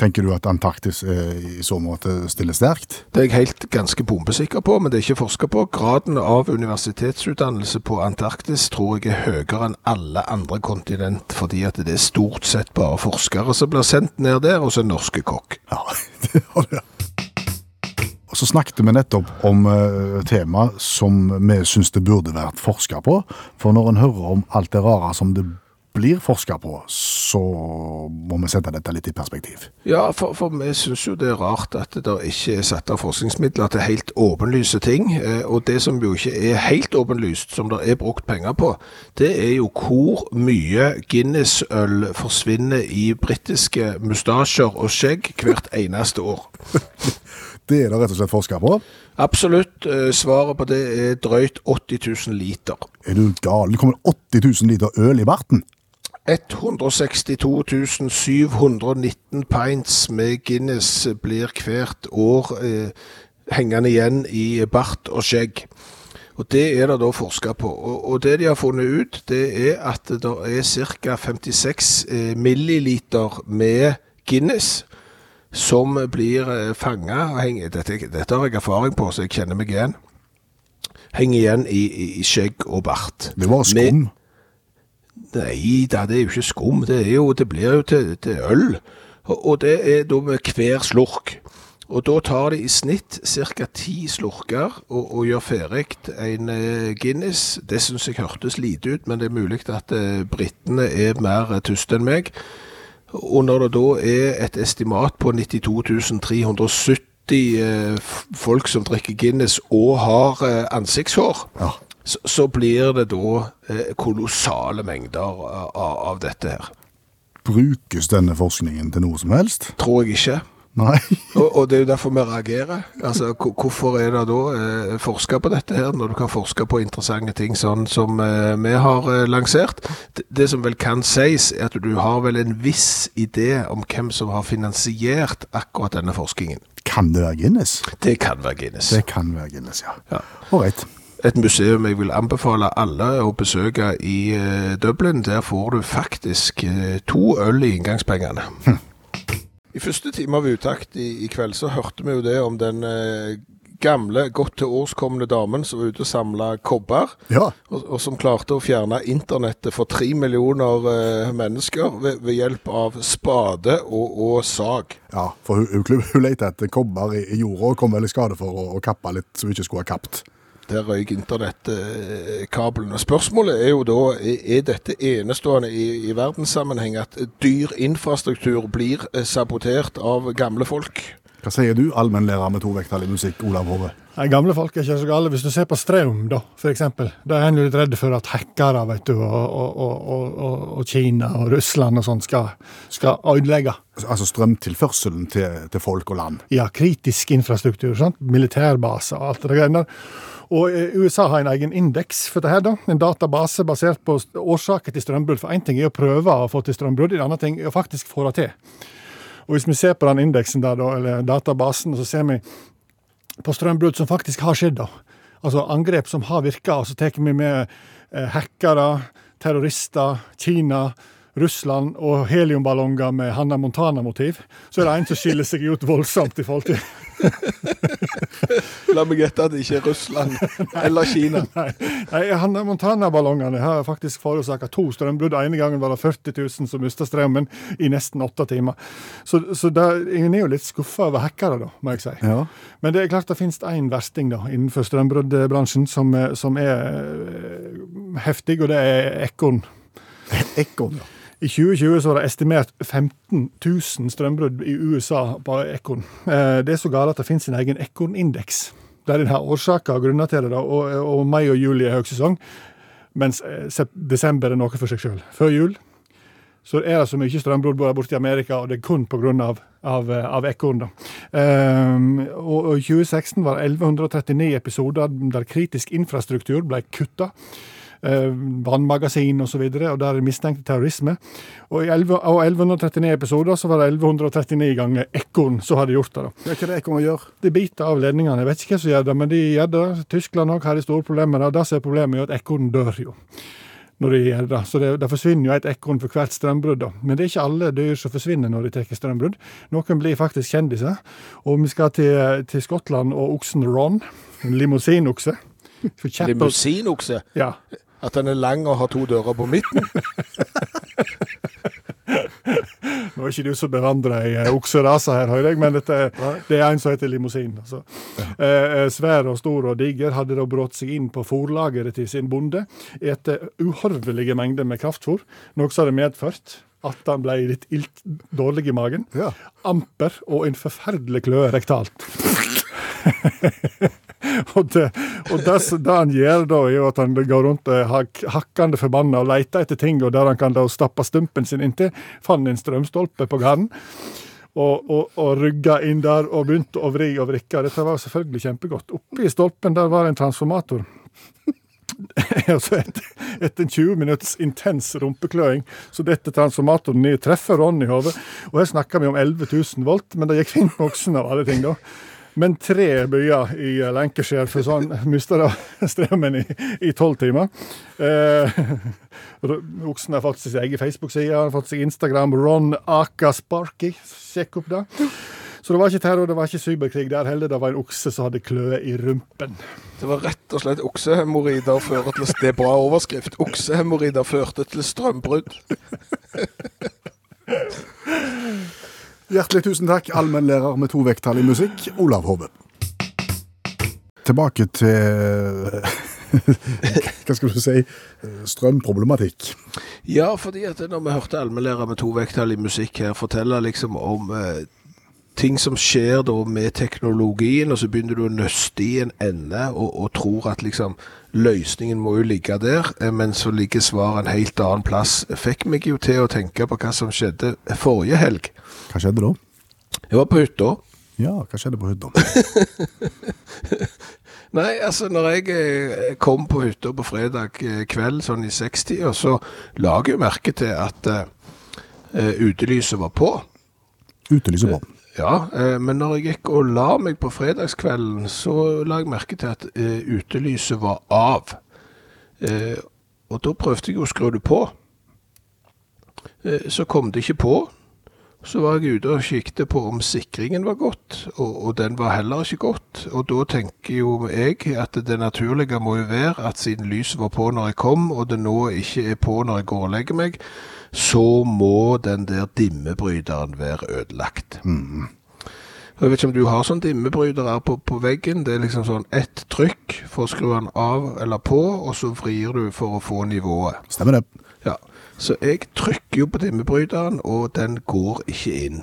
B: Tenker du at Antarktis er i så måte stiller sterkt?
C: Det er jeg helt ganske bombesikker på, men det er ikke forska på. Graden av universitetsutdannelse på Antarktis tror jeg er høyere enn alle andre kontinent, fordi at det er stort sett bare forskere som blir sendt ned der, og så norske kokk.
B: Ja, det har det. Og så snakket vi nettopp om uh, tema som vi syns det burde vært forska på. For når en hører om alt det rare som det blir forska på, så må vi sette dette litt i perspektiv.
C: Ja, for, for vi syns jo det er rart at det ikke er satt av forskningsmidler til helt åpenlyse ting. eh, Og det som jo ikke er helt åpenlyst, som det er brukt penger på, det er jo hvor mye Guinness-øl forsvinner i britiske mustasjer og skjegg hvert eneste år.
B: Det er det rett og slett forska på.
C: Absolutt. eh, Svaret på det er drøyt 80 000 liter.
B: Er du gal? Det kommer 80 000 liter øl i barten.
C: 162 719 pints med Guinness blir hvert år eh, hengende igjen i bart og skjegg. Og Det er det da forska på. Og, og Det de har funnet ut, det er at det er ca. 56 eh, milliliter med Guinness som blir eh, fanga dette, dette har jeg erfaring på, så jeg kjenner meg igjen. Henger igjen i, i, i skjegg og bart.
B: Det var
C: Med-
B: skum.
C: Nei da, det er jo ikke skum. Det, er jo, det blir jo til, til øl. Og, det er da med hver slurk. Og da tar de i snitt ca. ti slurker og, og gjør ferdig en eh, Guinness. Det syns jeg hørtes lite ut, men det er mulig at eh, britene er mer eh, tyste enn meg. Og når det da er et estimat på 92 370 eh, folk som drikker Guinness og har ansiktshår,
B: Ja.
C: Så, så blir det da eh, kolossale mengder av, av, dette her.
B: Brukes denne forskningen til noe som helst?
C: Tror jeg ikke.
B: Nei.
C: Og, og det er jo derfor vi reagerer. Altså, Hvorfor er det da eh, forska på dette her, når du kan forske på interessante ting sånn som eh, vi har eh, lansert? Det, det som vel kan sies, er at du har vel en viss idé om hvem som har finansiert akkurat denne forskningen.
B: Kan det være Guinness?
C: Det kan være Guinness.
B: Det kan være Guinness, ja.
C: Ja.
B: Ålreit.
C: Et museum jeg vil anbefale alle å besøke i eh, Dublin. Der får du faktisk eh, to øl i inngangspengene. I første time av Utakt i, i kveld så hørte vi jo det om den eh, gamle, godt til årskomne damen som var ute og samla kobber.
B: Ja.
C: Og, og som klarte å fjerne internettet for tre millioner eh, mennesker ved, ved hjelp av spade og, og sag.
B: ja for hun, hun, hun lette etter kobber i, i jorda og kom veldig skade for å, å kappe litt som hun ikke skulle ha kapt.
C: Der røyk internettkabelen. Og Spørsmålet er jo da, er, dette enestående i, i verdenssammenheng at dyr infrastruktur blir eh, sabotert av gamle folk?
B: Hva sier du, allmennlærer med to vekttall i musikk, Olav Hove?
E: Nei, Gamle folk er ikke så gale. Hvis du ser på strøm, da, eksempel. Da er en litt redd for at hackere vet du, og, og, og, og, og Kina og Russland og sånn skal, skal ødelegge.
B: Altså strømtilførselen til, til folk og land.
E: Ja, kritisk infrastruktur. sant? Militærbaser og alt det der. Og eh, USA har en egen indeks for det her, da. En database basert på årsaker til strømbrudd. For én ting er å prøve å få til strømbrudd, en annen ting er å faktisk få det til. Og hvis vi ser på den indeksen der, da, eller databasen, så ser vi på strømbrudd som faktisk har skjedd. da. Altså angrep som har virka, og så tar vi med eh, hackere, terrorister, Kina, Russland og heliumballonger med Hanna Montana-motiv. Så er det en som skiller seg ut voldsomt i forhold til
C: La meg gjette at det ikke er Russland eller Kina.
E: Nei, nei Hanna Montana-ballongene har faktisk forårsaka to strømbrudd. ene gangen var det 40 000 som mista strømmen i nesten åtte timer. Så, så det, jeg er jo litt skuffa over hackere, da, må jeg si.
B: Ja.
E: Men det er klart det finnes én versting da, innenfor strømbruddbransjen som, er- som er eh, heftig, og det er Ekorn.
B: Ekorn, ja.
E: I 2020 så var det estimert 15 000 strømbrudd i USA på Ekorn. Eh, Det er så galt at det finnes en egen ekornindeks. Der en har årsaker og grunner til det, og, og mai og juli er høysesong, mens eh, desember er noe for seg sjøl. Før jul så er det så mye strømbrudd både borte i Amerika, og det er kun pga. Av, av, eh, av ekorn. da. Ehm, og, og i 2016 var det 1139 episoder der kritisk infrastruktur ble kutta. Eh, vannmagasin osv., og, så videre, og der er mistenkt terrorisme. Og i 11, av 1139 episoder så var det 1139 ganger ekorn som hadde gjort det. da.
B: Det er ikke det ekorn gjør.
E: De biter av ledningene. Jeg vet ikke hvem som gjør det, men de gjør det. Tyskland òg har de store problemer med det. Det som er problemet, er at ekorn dør jo når de gjør det. Så det, det forsvinner jo et ekorn for hvert strømbrudd. da. Men det er ikke alle dyr som forsvinner når de tar strømbrudd. Noen blir faktisk kjendiser. Og vi skal til, til Skottland og oksen Ron. En limousinokse.
C: Limousinokse.
E: Ja.
C: At den er lang og har to dører på midten.
E: Nå er ikke du så bevandra i okserasa okseraser her, hører jeg, men dette, det er en som heter limousin. Altså. Eh, eh, svær og stor og diger hadde da brått seg inn på fòrlageret til sin bonde, etter uhorvelige mengder med kraftfôr, noe som hadde medført at han ble litt ilt dårlig i magen.
B: Ja.
E: Amper og en forferdelig kløe rektalt. og det, og det, det han gjør da, er jo at han går rundt er hak- hakkende forbanna og leter etter ting, og der han kan da stappe stumpen sin inntil. Fant en strømstolpe på garden. Og, og, og rygga inn der og begynte å vri og vrikke. Dette var selvfølgelig kjempegodt. Oppi stolpen der var en transformator. Etter, etter en 20 minutts intens rumpekløing, så dette transformatoren ned treffer Ronny i hodet. Og her snakker vi om 11 000 volt, men det gikk fint voksen av alle ting, da. Men tre byer i Lancashire, for sånn mista da strømmen i tolv timer. Eh, oksen har fått sin egen Facebook-side, har fått seg Instagram. Ron Aka Sparky, sjekk opp det. Så det var ikke terror, det var ikke cyberkrig der heller. Det var en okse som hadde kløe i rumpen.
C: Det var rett og slett oksehemoroider fører til Det er bra overskrift. Oksehemoroider førte til strømbrudd.
B: Hjertelig tusen takk, allmennlærer med to vekttall i musikk, Olav Hove. Tilbake til Hva skal du si? Strømproblematikk.
C: Ja, fordi at når vi hørte allmennlærer med to vekttall i musikk her fortelle liksom om eh, ting som skjer da med teknologien, og så begynner du å nøste i en ende og, og tror at liksom løsningen må jo ligge der, eh, men så ligger svaret en helt annen plass. Fikk meg jo til å tenke på hva som skjedde forrige helg.
B: Hva skjedde da?
C: Jeg var på hytta.
B: Ja, hva skjedde på hytta?
C: Nei, altså når jeg eh, kom på hytta på fredag eh, kveld, sånn i 60-åra, så la jeg jo merke til at eh, utelyset var på.
B: Utelyset på.
C: Ja, eh, men når jeg gikk og la meg på fredagskvelden, så la jeg merke til at eh, utelyset var av. Eh, og da prøvde jeg å skru det på. Så kom det ikke på. Så var jeg ute og kikket på om sikringen var godt, og, og den var heller ikke godt. Og da tenker jo jeg at det naturlige må jo være at siden lyset var på når jeg kom, og det nå ikke er på når jeg går og legger meg, så må den der dimmebryteren være ødelagt. Jeg vet ikke om du har sånn dimmebryter her på, på veggen. Det er liksom sånn ett trykk for å skru den av eller på, og så vrir du for å få nivået.
B: Stemmer det.
C: Ja, Så jeg trykker jo på dimmebryteren, og den går ikke inn.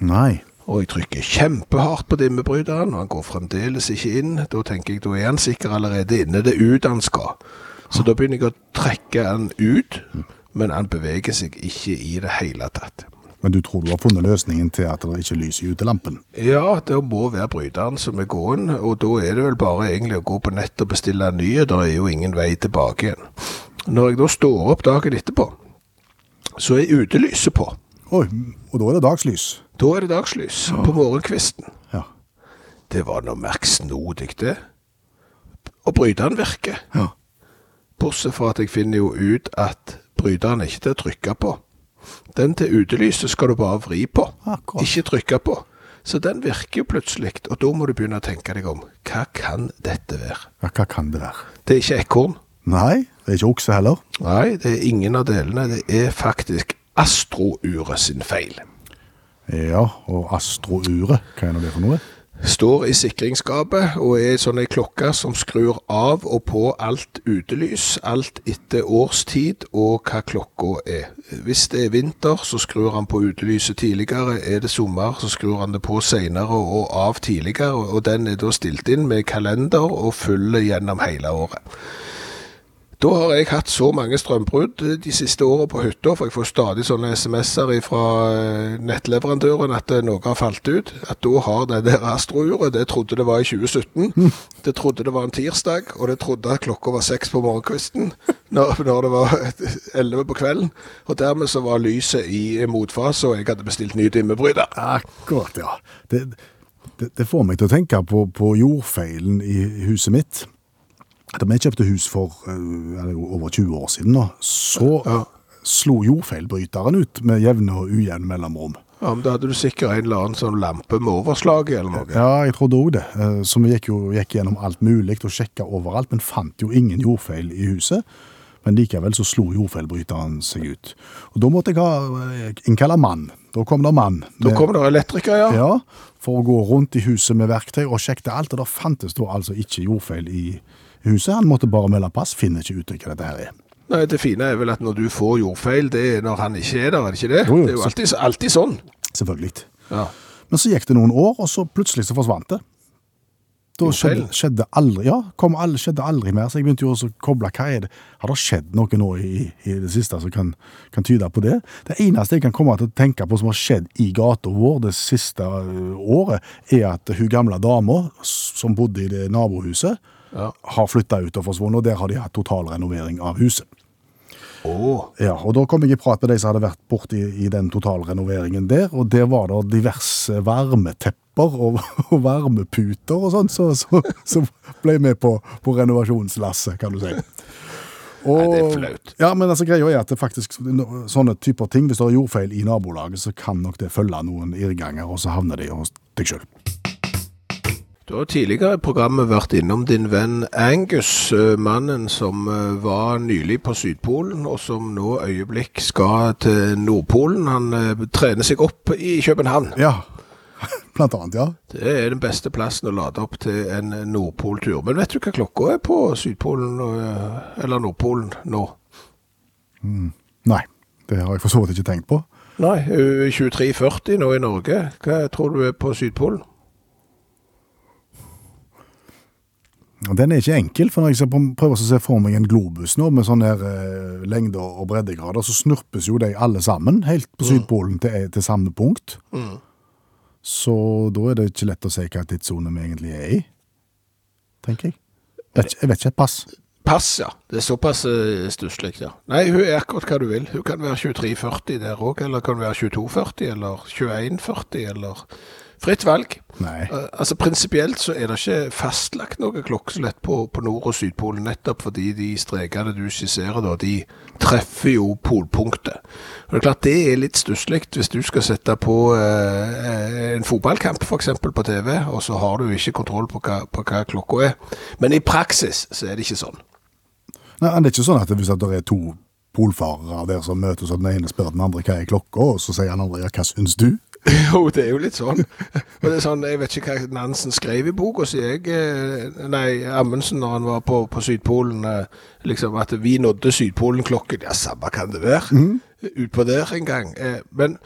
B: Nei.
C: Og jeg trykker kjempehardt på dimmebryteren, og han går fremdeles ikke inn. Da tenker jeg, da er han sikkert allerede inne. Det er ut han skal. Så da begynner jeg å trekke den ut, men han beveger seg ikke i det hele tatt.
B: Men du tror du har funnet løsningen til at det ikke lyser i utelampen?
C: Ja, det må være bryteren som er gåen, og da er det vel bare egentlig å gå på nett og bestille en ny. Det er jo ingen vei tilbake igjen. Når jeg da står opp dagen etterpå, så er utelyset på.
B: Oi, og da er det dagslys.
C: Da er det dagslys på morgenkvisten.
B: Ja.
C: Det var noe merksnodig, det. Og bryteren virker.
B: Ja.
C: Bortsett fra at jeg finner jo ut at bryteren er ikke til å trykke på. Den til utelyset skal du bare vri på,
B: Akkurat.
C: ikke trykke på. Så den virker jo plutselig, og da må du begynne å tenke deg om. Hva kan dette være?
B: ja, hva kan det være?
C: Det er ikke ekorn.
B: Nei, det er ikke okse heller.
C: Nei, det er ingen av delene. Det er faktisk astrouret sin feil.
B: Ja, og astrouret, hva er nå det for noe?
C: Står i sikringsskapet og er sånn ei klokke som skrur av og på alt utelys, alt etter årstid og hva klokka er. Hvis det er vinter, så skrur han på utelyset tidligere. Er det sommer, så skrur han det på senere og av tidligere. Og den er da stilt inn med kalender og følger gjennom hele året. Da har jeg hatt så mange strømbrudd de siste årene på hytta, for jeg får stadig sånne SMS-er fra eh, nettleverandøren at eh, noe har falt ut. At da har det der astrouret, det trodde det var i 2017, det trodde det var en tirsdag, og det trodde at klokka var seks på morgenkvisten når, når det var 11 på kvelden. Og dermed så var lyset i motfase, og jeg hadde bestilt ny dimmebryter.
B: Akkurat, ja. Det, det, det får meg til å tenke på, på jordfeilen i huset mitt. Da vi kjøpte hus for eh, ja, er over 20 år siden, da, så slo jordfeilbryteren ut med jevne og ujevne mellomrom.
C: Ja, men da hadde du sikkert en eller annen sånn lampe med overslag eller noe.
B: Ja, jeg trodde òg det. Eh, Så vi gikk jo gikk gjennom alt mulig og sjekka overalt, men fant jo ingen jordfeil i huset. Men likevel så slo jordfeilbryteren seg ut. Og da måtte jeg ha eh, innkalle mann. Da kom det mann.
C: Da kom det elektriker, ja.
B: Ja, for å gå rundt i huset med verktøy og sjekke alt, og da fantes da altså ikke jordfeil i huset. Han måtte bare melde pass, finner ikke ut hva dette her er.
C: Nei, Det fine er vel at når du får jordfeil, det er når han ikke er der, er det ikke det?
B: Jo, jo,
C: det er jo alltid, alltid sånn.
B: Selvfølgelig.
C: Ja.
B: Men så gikk det noen år, og så plutselig så forsvant det. Da skjedde, skjedde aldri, ja, kom aldri, skjedde aldri mer, så jeg begynte jo å koble, hva er det? Har det skjedd noe nå i, i det siste som kan, kan tyde på det? Det eneste jeg kan komme til å tenke på som har skjedd i gata vår det siste øh, året, er at hun gamle dama som bodde i det nabohuset,
C: Ja.
B: har flytta ut og forsvunnet, og der har de hatt totalrenovering av huset.
C: Oh.
B: Ja, og da kom jeg i prat med de som hadde vært borti i den totalrenoveringen der, og der var det diverse varmetepper og, og varmeputer og sånn, så, så, så ble jeg med på, på renovasjonslasset, kan du si. Og,
C: Nei, det er flaut.
B: Ja, men altså greia er at det faktisk, sånne typer ting, hvis det er jordfeil i nabolaget, så kan nok det følge noen irrganger, og så havner de hos deg selv.
C: Du har tidligere i programmet vært innom din venn Angus, eh, mannen som eh, var nylig på Sydpolen, og som nå øyeblikk skal til Nordpolen. Han eh, trener seg opp i København.
B: Ja, blant annet, ja.
C: Det er den beste plassen å lade opp til en Nordpoltur. Men vet du hva klokka er på Sydpolen, eller Nordpolen, nå?
B: Nei, det har jeg for så vidt ikke tenkt på.
C: Nei, eh, 23.40 nå i Norge. Hva tror du er på Sydpolen?
B: Den er ikke enkel, for når jeg prøver å se for meg en globus nå, med sånne her, eh, lengde- og breddegrader, så snurpes jo de alle sammen, helt på Sydpolen til, til samme punkt. Så da er det ikke lett å si hva tidssone vi egentlig er i, tenker jeg. Vet, ikke- jeg vet ikke, pass.
C: Pass, ja. Det er såpass uh, stusslig, ja. Nei, hun er akkurat hva du vil. Hun kan være 23.40 der òg, eller kan være 22.40, eller 21.40, eller Fritt valg.
B: Nei.
C: Eh, altså Prinsipielt så er det ikke fastlagt noe klokkeslett på, på Nord- og Sydpolen, nettopp fordi de strekene du skisserer, da, de treffer jo polpunktet. Og Det er klart det er litt stusslig hvis du skal sette på eh, en fotballkamp f.eks. på TV, og så har du ikke kontroll på hva, på hva klokka er. Men i praksis så er det ikke sånn.
B: Nei, det er ikke sånn at hvis det er to polfarere der som møtes, og den ene spør den andre hva er klokka, og så sier den andre ja, hva syns du?
C: Jo, det er jo litt sånn. Og det er sånn, Jeg vet ikke hva Nansen skrev i boka, jeg. eh, Nei, Amundsen når han var på, på Sydpolen. eh, liksom At vi nådde Sydpolen-klokken. Ja, samme kan det være. Utpå der en gang. Eh, Men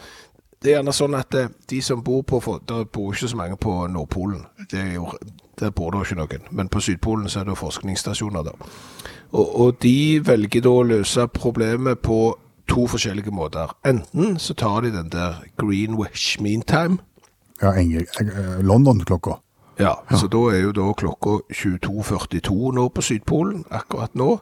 C: det er gjerne sånn at de som bor på Det Der bor ikke så mange på Nordpolen. Det er jo, der bor det ikke noen. Men på Sydpolen så er det jo forskningsstasjoner da. Og, og de velger da å løse problemet på to forskjellige måter. Enten så tar de den der Greenwich Meantime.
B: Ja, Engel, eh, London-klokka.
C: Ja, så da er jo da klokka 22.42 nå på Sydpolen, akkurat nå.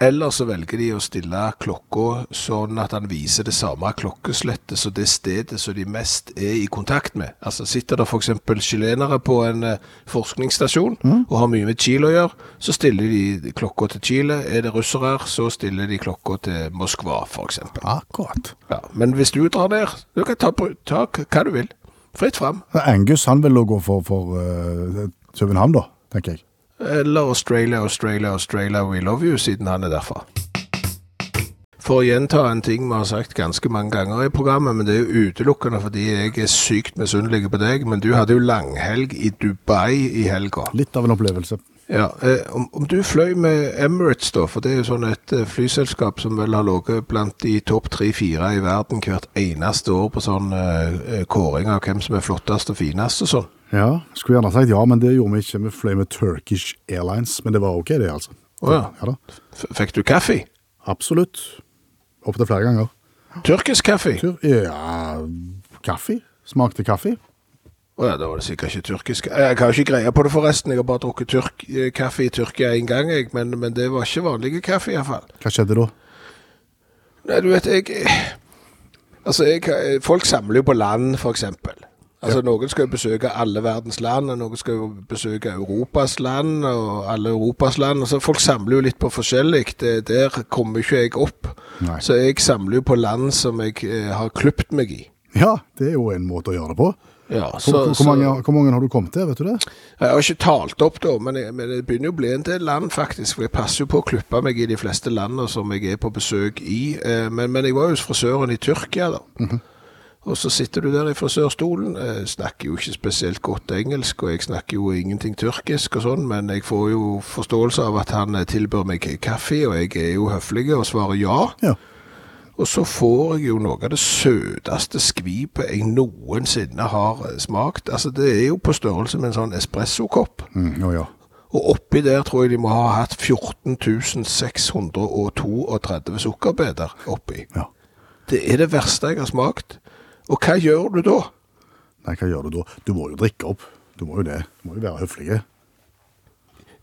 C: Eller så velger de å stille klokka sånn at han viser det samme klokkeslettet så det stedet som de mest er i kontakt med. Altså sitter det f.eks. chilenere på en forskningsstasjon forskningsstasjon og har mye med Chile å gjøre, så stiller de klokka til Chile. Er det russere, så stiller de klokka til Moskva, f.eks.
B: Akkurat.
C: Ja, men hvis du drar ned, du kan ta, ta hva du vil. Fritt fram.
B: Angus han vil nå gå for, for eh, København, da, tenker jeg.
C: Eller Australia, Australia, Australia, we love you, siden han er derfra. For å gjenta en ting vi har sagt ganske mange ganger i programmet, men det er jo utelukkende fordi jeg er sykt misunnelig på deg, men du hadde jo langhelg i Dubai i helga.
B: Litt av en opplevelse.
C: Ja, eh, om, om du fløy med Emirates da, for det er jo sånn et eh, flyselskap som vel har ligget blant de topp 3-4 i verden hvert eneste år på sånn eh, eh, kåring av hvem som er flottest og finest og sånn.
B: Ja, skulle gjerne sagt ja, men det gjorde vi ikke. Vi fløy med Turkish Airlines, men det var ok det, altså.
C: Å ja.
B: Ja
C: fikk du kaffe?
B: absolutt. Opptil flere ganger.
C: Tyrkisk kaffe?
B: Tur, ja, kaffe. Smakte kaffe.
C: Å ja, da var det sikkert ikke tyrkisk. Jeg har ikke greie på det forresten. Jeg har bare drukket tyrk, eh, kaffe i Tyrkia en gang, jeg. Men, men det var ikke vanlig kaffe iallfall.
B: Hva skjedde da?
C: Nei, du vet, jeg Altså, jeg, folk samler jo på land, for eksempel. Altså, Noen skal jo besøke alle verdens land, og noen skal jo besøke Europas land, og alle Europas land. Altså, folk samler jo litt på forskjellig. Det, der kommer ikke jeg opp.
B: Nei.
C: Så jeg samler jo på land som jeg eh, har klipt meg i.
B: Ja, det er jo en måte å gjøre det på.
C: Ja, så,
B: hvor,
C: hvor,
B: mange, hvor mange har du kommet til, vet du det?
C: Jeg har ikke talt opp da, men, jeg, men det begynner jo å bli en del land faktisk, for jeg passer jo på å klippe meg i de fleste landene som jeg er på besøk i. Eh, Men, men jeg var jo hos frisøren i Tyrkia da. Og så sitter du der i frisørstolen, eh, snakker jo ikke spesielt godt engelsk, og jeg snakker jo ingenting tyrkisk og sånn, men jeg får jo forståelse av at han tilbyr meg kaffe, og jeg er jo høflig og svarer ja.
B: Ja.
C: Og så får jeg jo noe av det søteste skvipet jeg noensinne har eh, smakt. Altså, det er jo på størrelse med en sånn espressokopp.
B: Mm, oh ja.
C: Og oppi der tror jeg de må ha hatt 14 632 sukkerbeder oppi.
B: ja.
C: Det er det verste jeg har smakt. Og hva gjør du da?
B: Nei, hva gjør du da? Du må jo drikke opp. Du må jo det. Du må jo være høflige.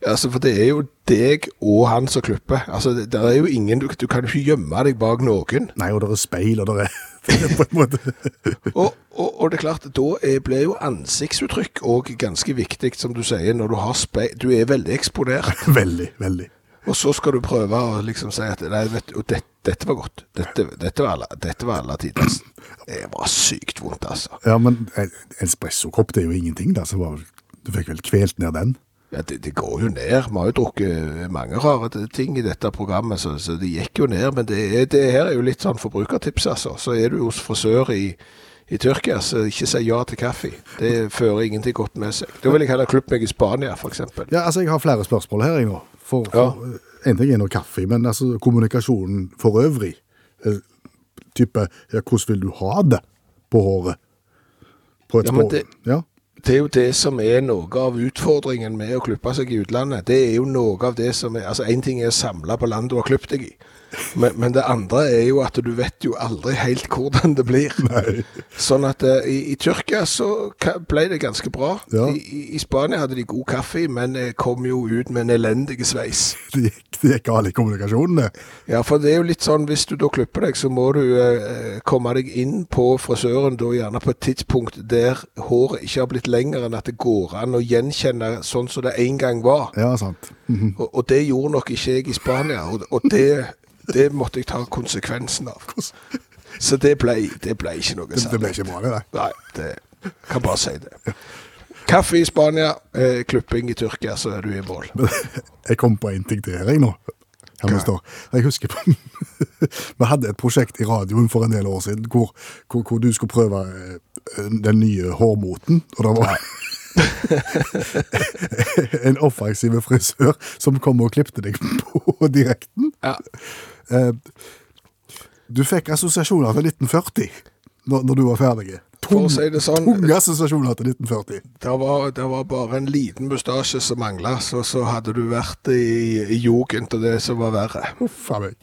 C: Altså, For det er jo deg og han som klipper. Altså, det, det er jo ingen, du, du kan jo ikke gjemme deg bak noen.
B: Nei, og det er speil, og det er, det er på en måte
C: Og, og, og det er klart, da er, blir jo ansiktsuttrykk òg ganske viktig, som du sier, når du har speil. Du er veldig eksponert.
B: Veldig, veldig.
C: Og så skal du prøve å liksom si at nei, vet du, og det, dette var godt. Dette, dette var alle, dette var alle tiders. Det var sykt vondt, altså.
B: Ja, men en espressokopp, det er jo ingenting, da. Så var, du fikk vel kvelt ned den?
C: Ja, det, det går jo ned. Vi har jo drukket mange rare ting i dette programmet, så, så det gikk jo ned. Men det, er, det her er jo litt sånn forbrukertips, altså. Så er du hos frisør i, i Tyrkia, så ikke si ja til kaffe. Det fører ingenting godt med seg. Da vil jeg heller klippe meg i Spania, f.eks.
B: Ja, altså, jeg har flere spørsmål her, jeg nå. For, for En ting er nå kaffe, men altså kommunikasjonen for øvrig. Eh, type ja, hvordan vil du ha det på håret? På et
C: Ja, men det-
B: Ja.
C: Det er jo det som er noe av utfordringen med å klippe seg i utlandet. Det er jo noe av det som er Altså, én ting er å samle på land du har klippet deg i, men, men det andre er jo at du vet jo aldri helt hvordan det blir.
B: Nei.
C: Sånn at uh, i, i Tyrkia så ble det ganske bra.
B: Ja.
C: I, i, Spania hadde de god kaffe, men eh, kom jo ut med en elendig sveis.
B: Det gikk, det gikk galt i kommunikasjonen, det.
C: Ja, for det er jo litt sånn, hvis du da klipper deg, så må du uh, komme deg inn på frisøren da gjerne på et tidspunkt der håret ikke har blitt lenger enn at det går an å gjenkjenne sånn som det en gang var.
B: Ja, sant. Mhm.
C: Og, og det gjorde nok ikke jeg i Spania, og, og det, det måtte jeg ta konsekvensen av. Så det ble, det ble ikke noe
B: sant. det ble ikke bra, det. Nei.
C: Det kan bare si det. Kaffe i Spania, eh, klipping i Tyrkia, så er du i mål.
B: Jeg kom på en ting til her, jeg nå. Jeg husker på, Vi hadde et prosjekt i radioen for en del år siden hvor, hvor, hvor du skulle prøve eh, den nye hårmoten. Og det var en offensiv frisør som kom og klipte deg på direkten.
C: Ja.
B: Eh, Du fikk assosiasjoner til 1940 når, du var ferdig.
C: Tung, si sånn,
B: Tunge assosiasjoner til 1940.
C: det var, det var bare en liten mustasje som mangla, så, så hadde du vært i, i jugend og det som var verre.
B: Uff a meg.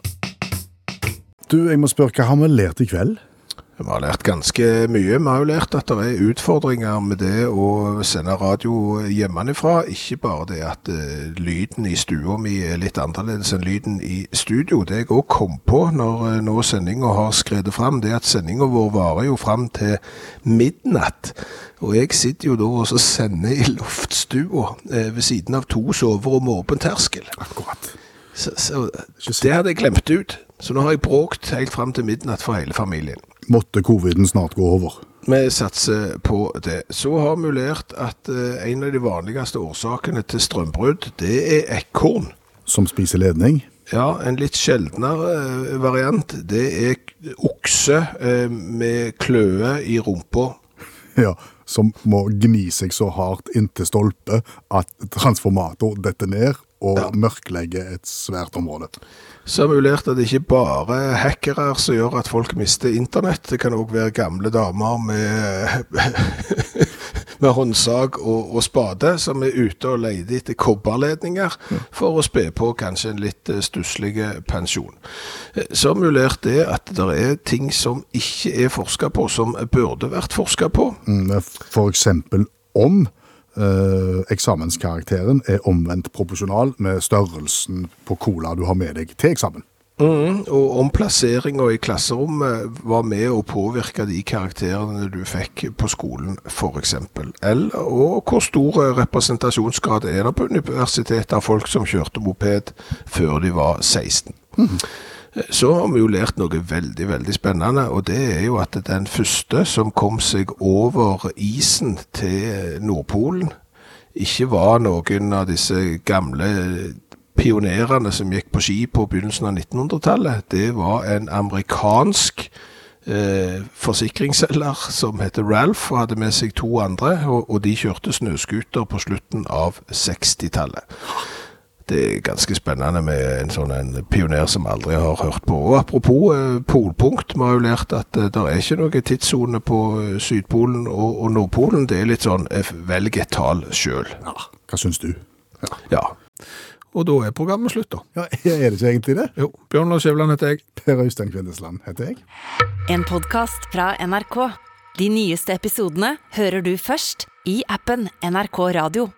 B: Du, jeg må spørre, hva har vi lært i kveld?
C: Vi har lært ganske mye. Vi har jo lært at det er utfordringer med det å sende radio hjemmefra. Ikke bare det at eh, lyden i stua mi er litt annerledes enn lyden i studio. Det jeg òg kom på når eh, nå sendinga har skredet fram, det er at sendinga vår varer jo fram til midnatt. Og jeg sitter jo da og sender i loftstua eh, ved siden av to soverom og åpen terskel.
B: Akkurat.
C: Så, så det hadde jeg glemt ut. Så nå har jeg bråkt helt fram til midnatt for hele familien.
B: Måtte coviden snart gå over.
C: Vi satser på det. Så har vi lært at eh, en av de vanligste årsakene til strømbrudd, det er ekorn.
B: Som spiser ledning.
C: Ja, en litt sjeldnere eh, variant, det er okse eh, med kløe i rumpa.
B: Ja, som må gni seg så hardt inntil stolpe at transformator detter ned og
C: Ja.
B: mørklegger et svært område.
C: Så lært at det ikke bare er hackere som gjør at folk mister internett. Det kan òg være gamle damer med, med håndsag og, og spade som er ute og leter etter kobberledninger for å spe på kanskje en litt eh, stusslig pensjon. Eh, Så lært det at det er ting som ikke er forska på, som burde vært forska på.
B: F.eks. For eksempel om eh, eksamenskarakteren er omvendt proporsjonal med størrelsen på cola du har med deg til eksamen.
C: Mm, og om plasseringa i klasserommet var med å påvirke de karakterene du fikk på skolen, f.eks. Eller og hvor stor representasjonsgrad er det på universitetet av folk som kjørte moped før de var 16. Så har vi jo lært noe veldig, veldig spennende, og det er jo at den første som kom seg over isen til Nordpolen, ikke var noen av disse gamle pionerene som gikk på ski på begynnelsen av 1900-tallet. Det var en amerikansk eh, forsikringsselger som heter Ralph, og hadde med seg to andre, og, og de kjørte snøskuter på slutten av 60-tallet. Det er ganske spennende med en sånn en pioner som aldri har hørt på. Og apropos eh, polpunkt, vi har jo lært at eh, det er ikke noe tidssone på eh, Sydpolen og, og Nordpolen. Det er litt sånn eh, velg et tall sjøl.
B: Ja, hva syns du?
C: Ja. Og da er programmet slutt, da.
B: Ja, Er det ikke egentlig det?
C: Jo, Bjørn Lars Skjævland heter jeg.
B: Per Øystein Kvindesland heter jeg.
A: En podkast fra NRK. De nyeste episodene hører du først i appen NRK Radio.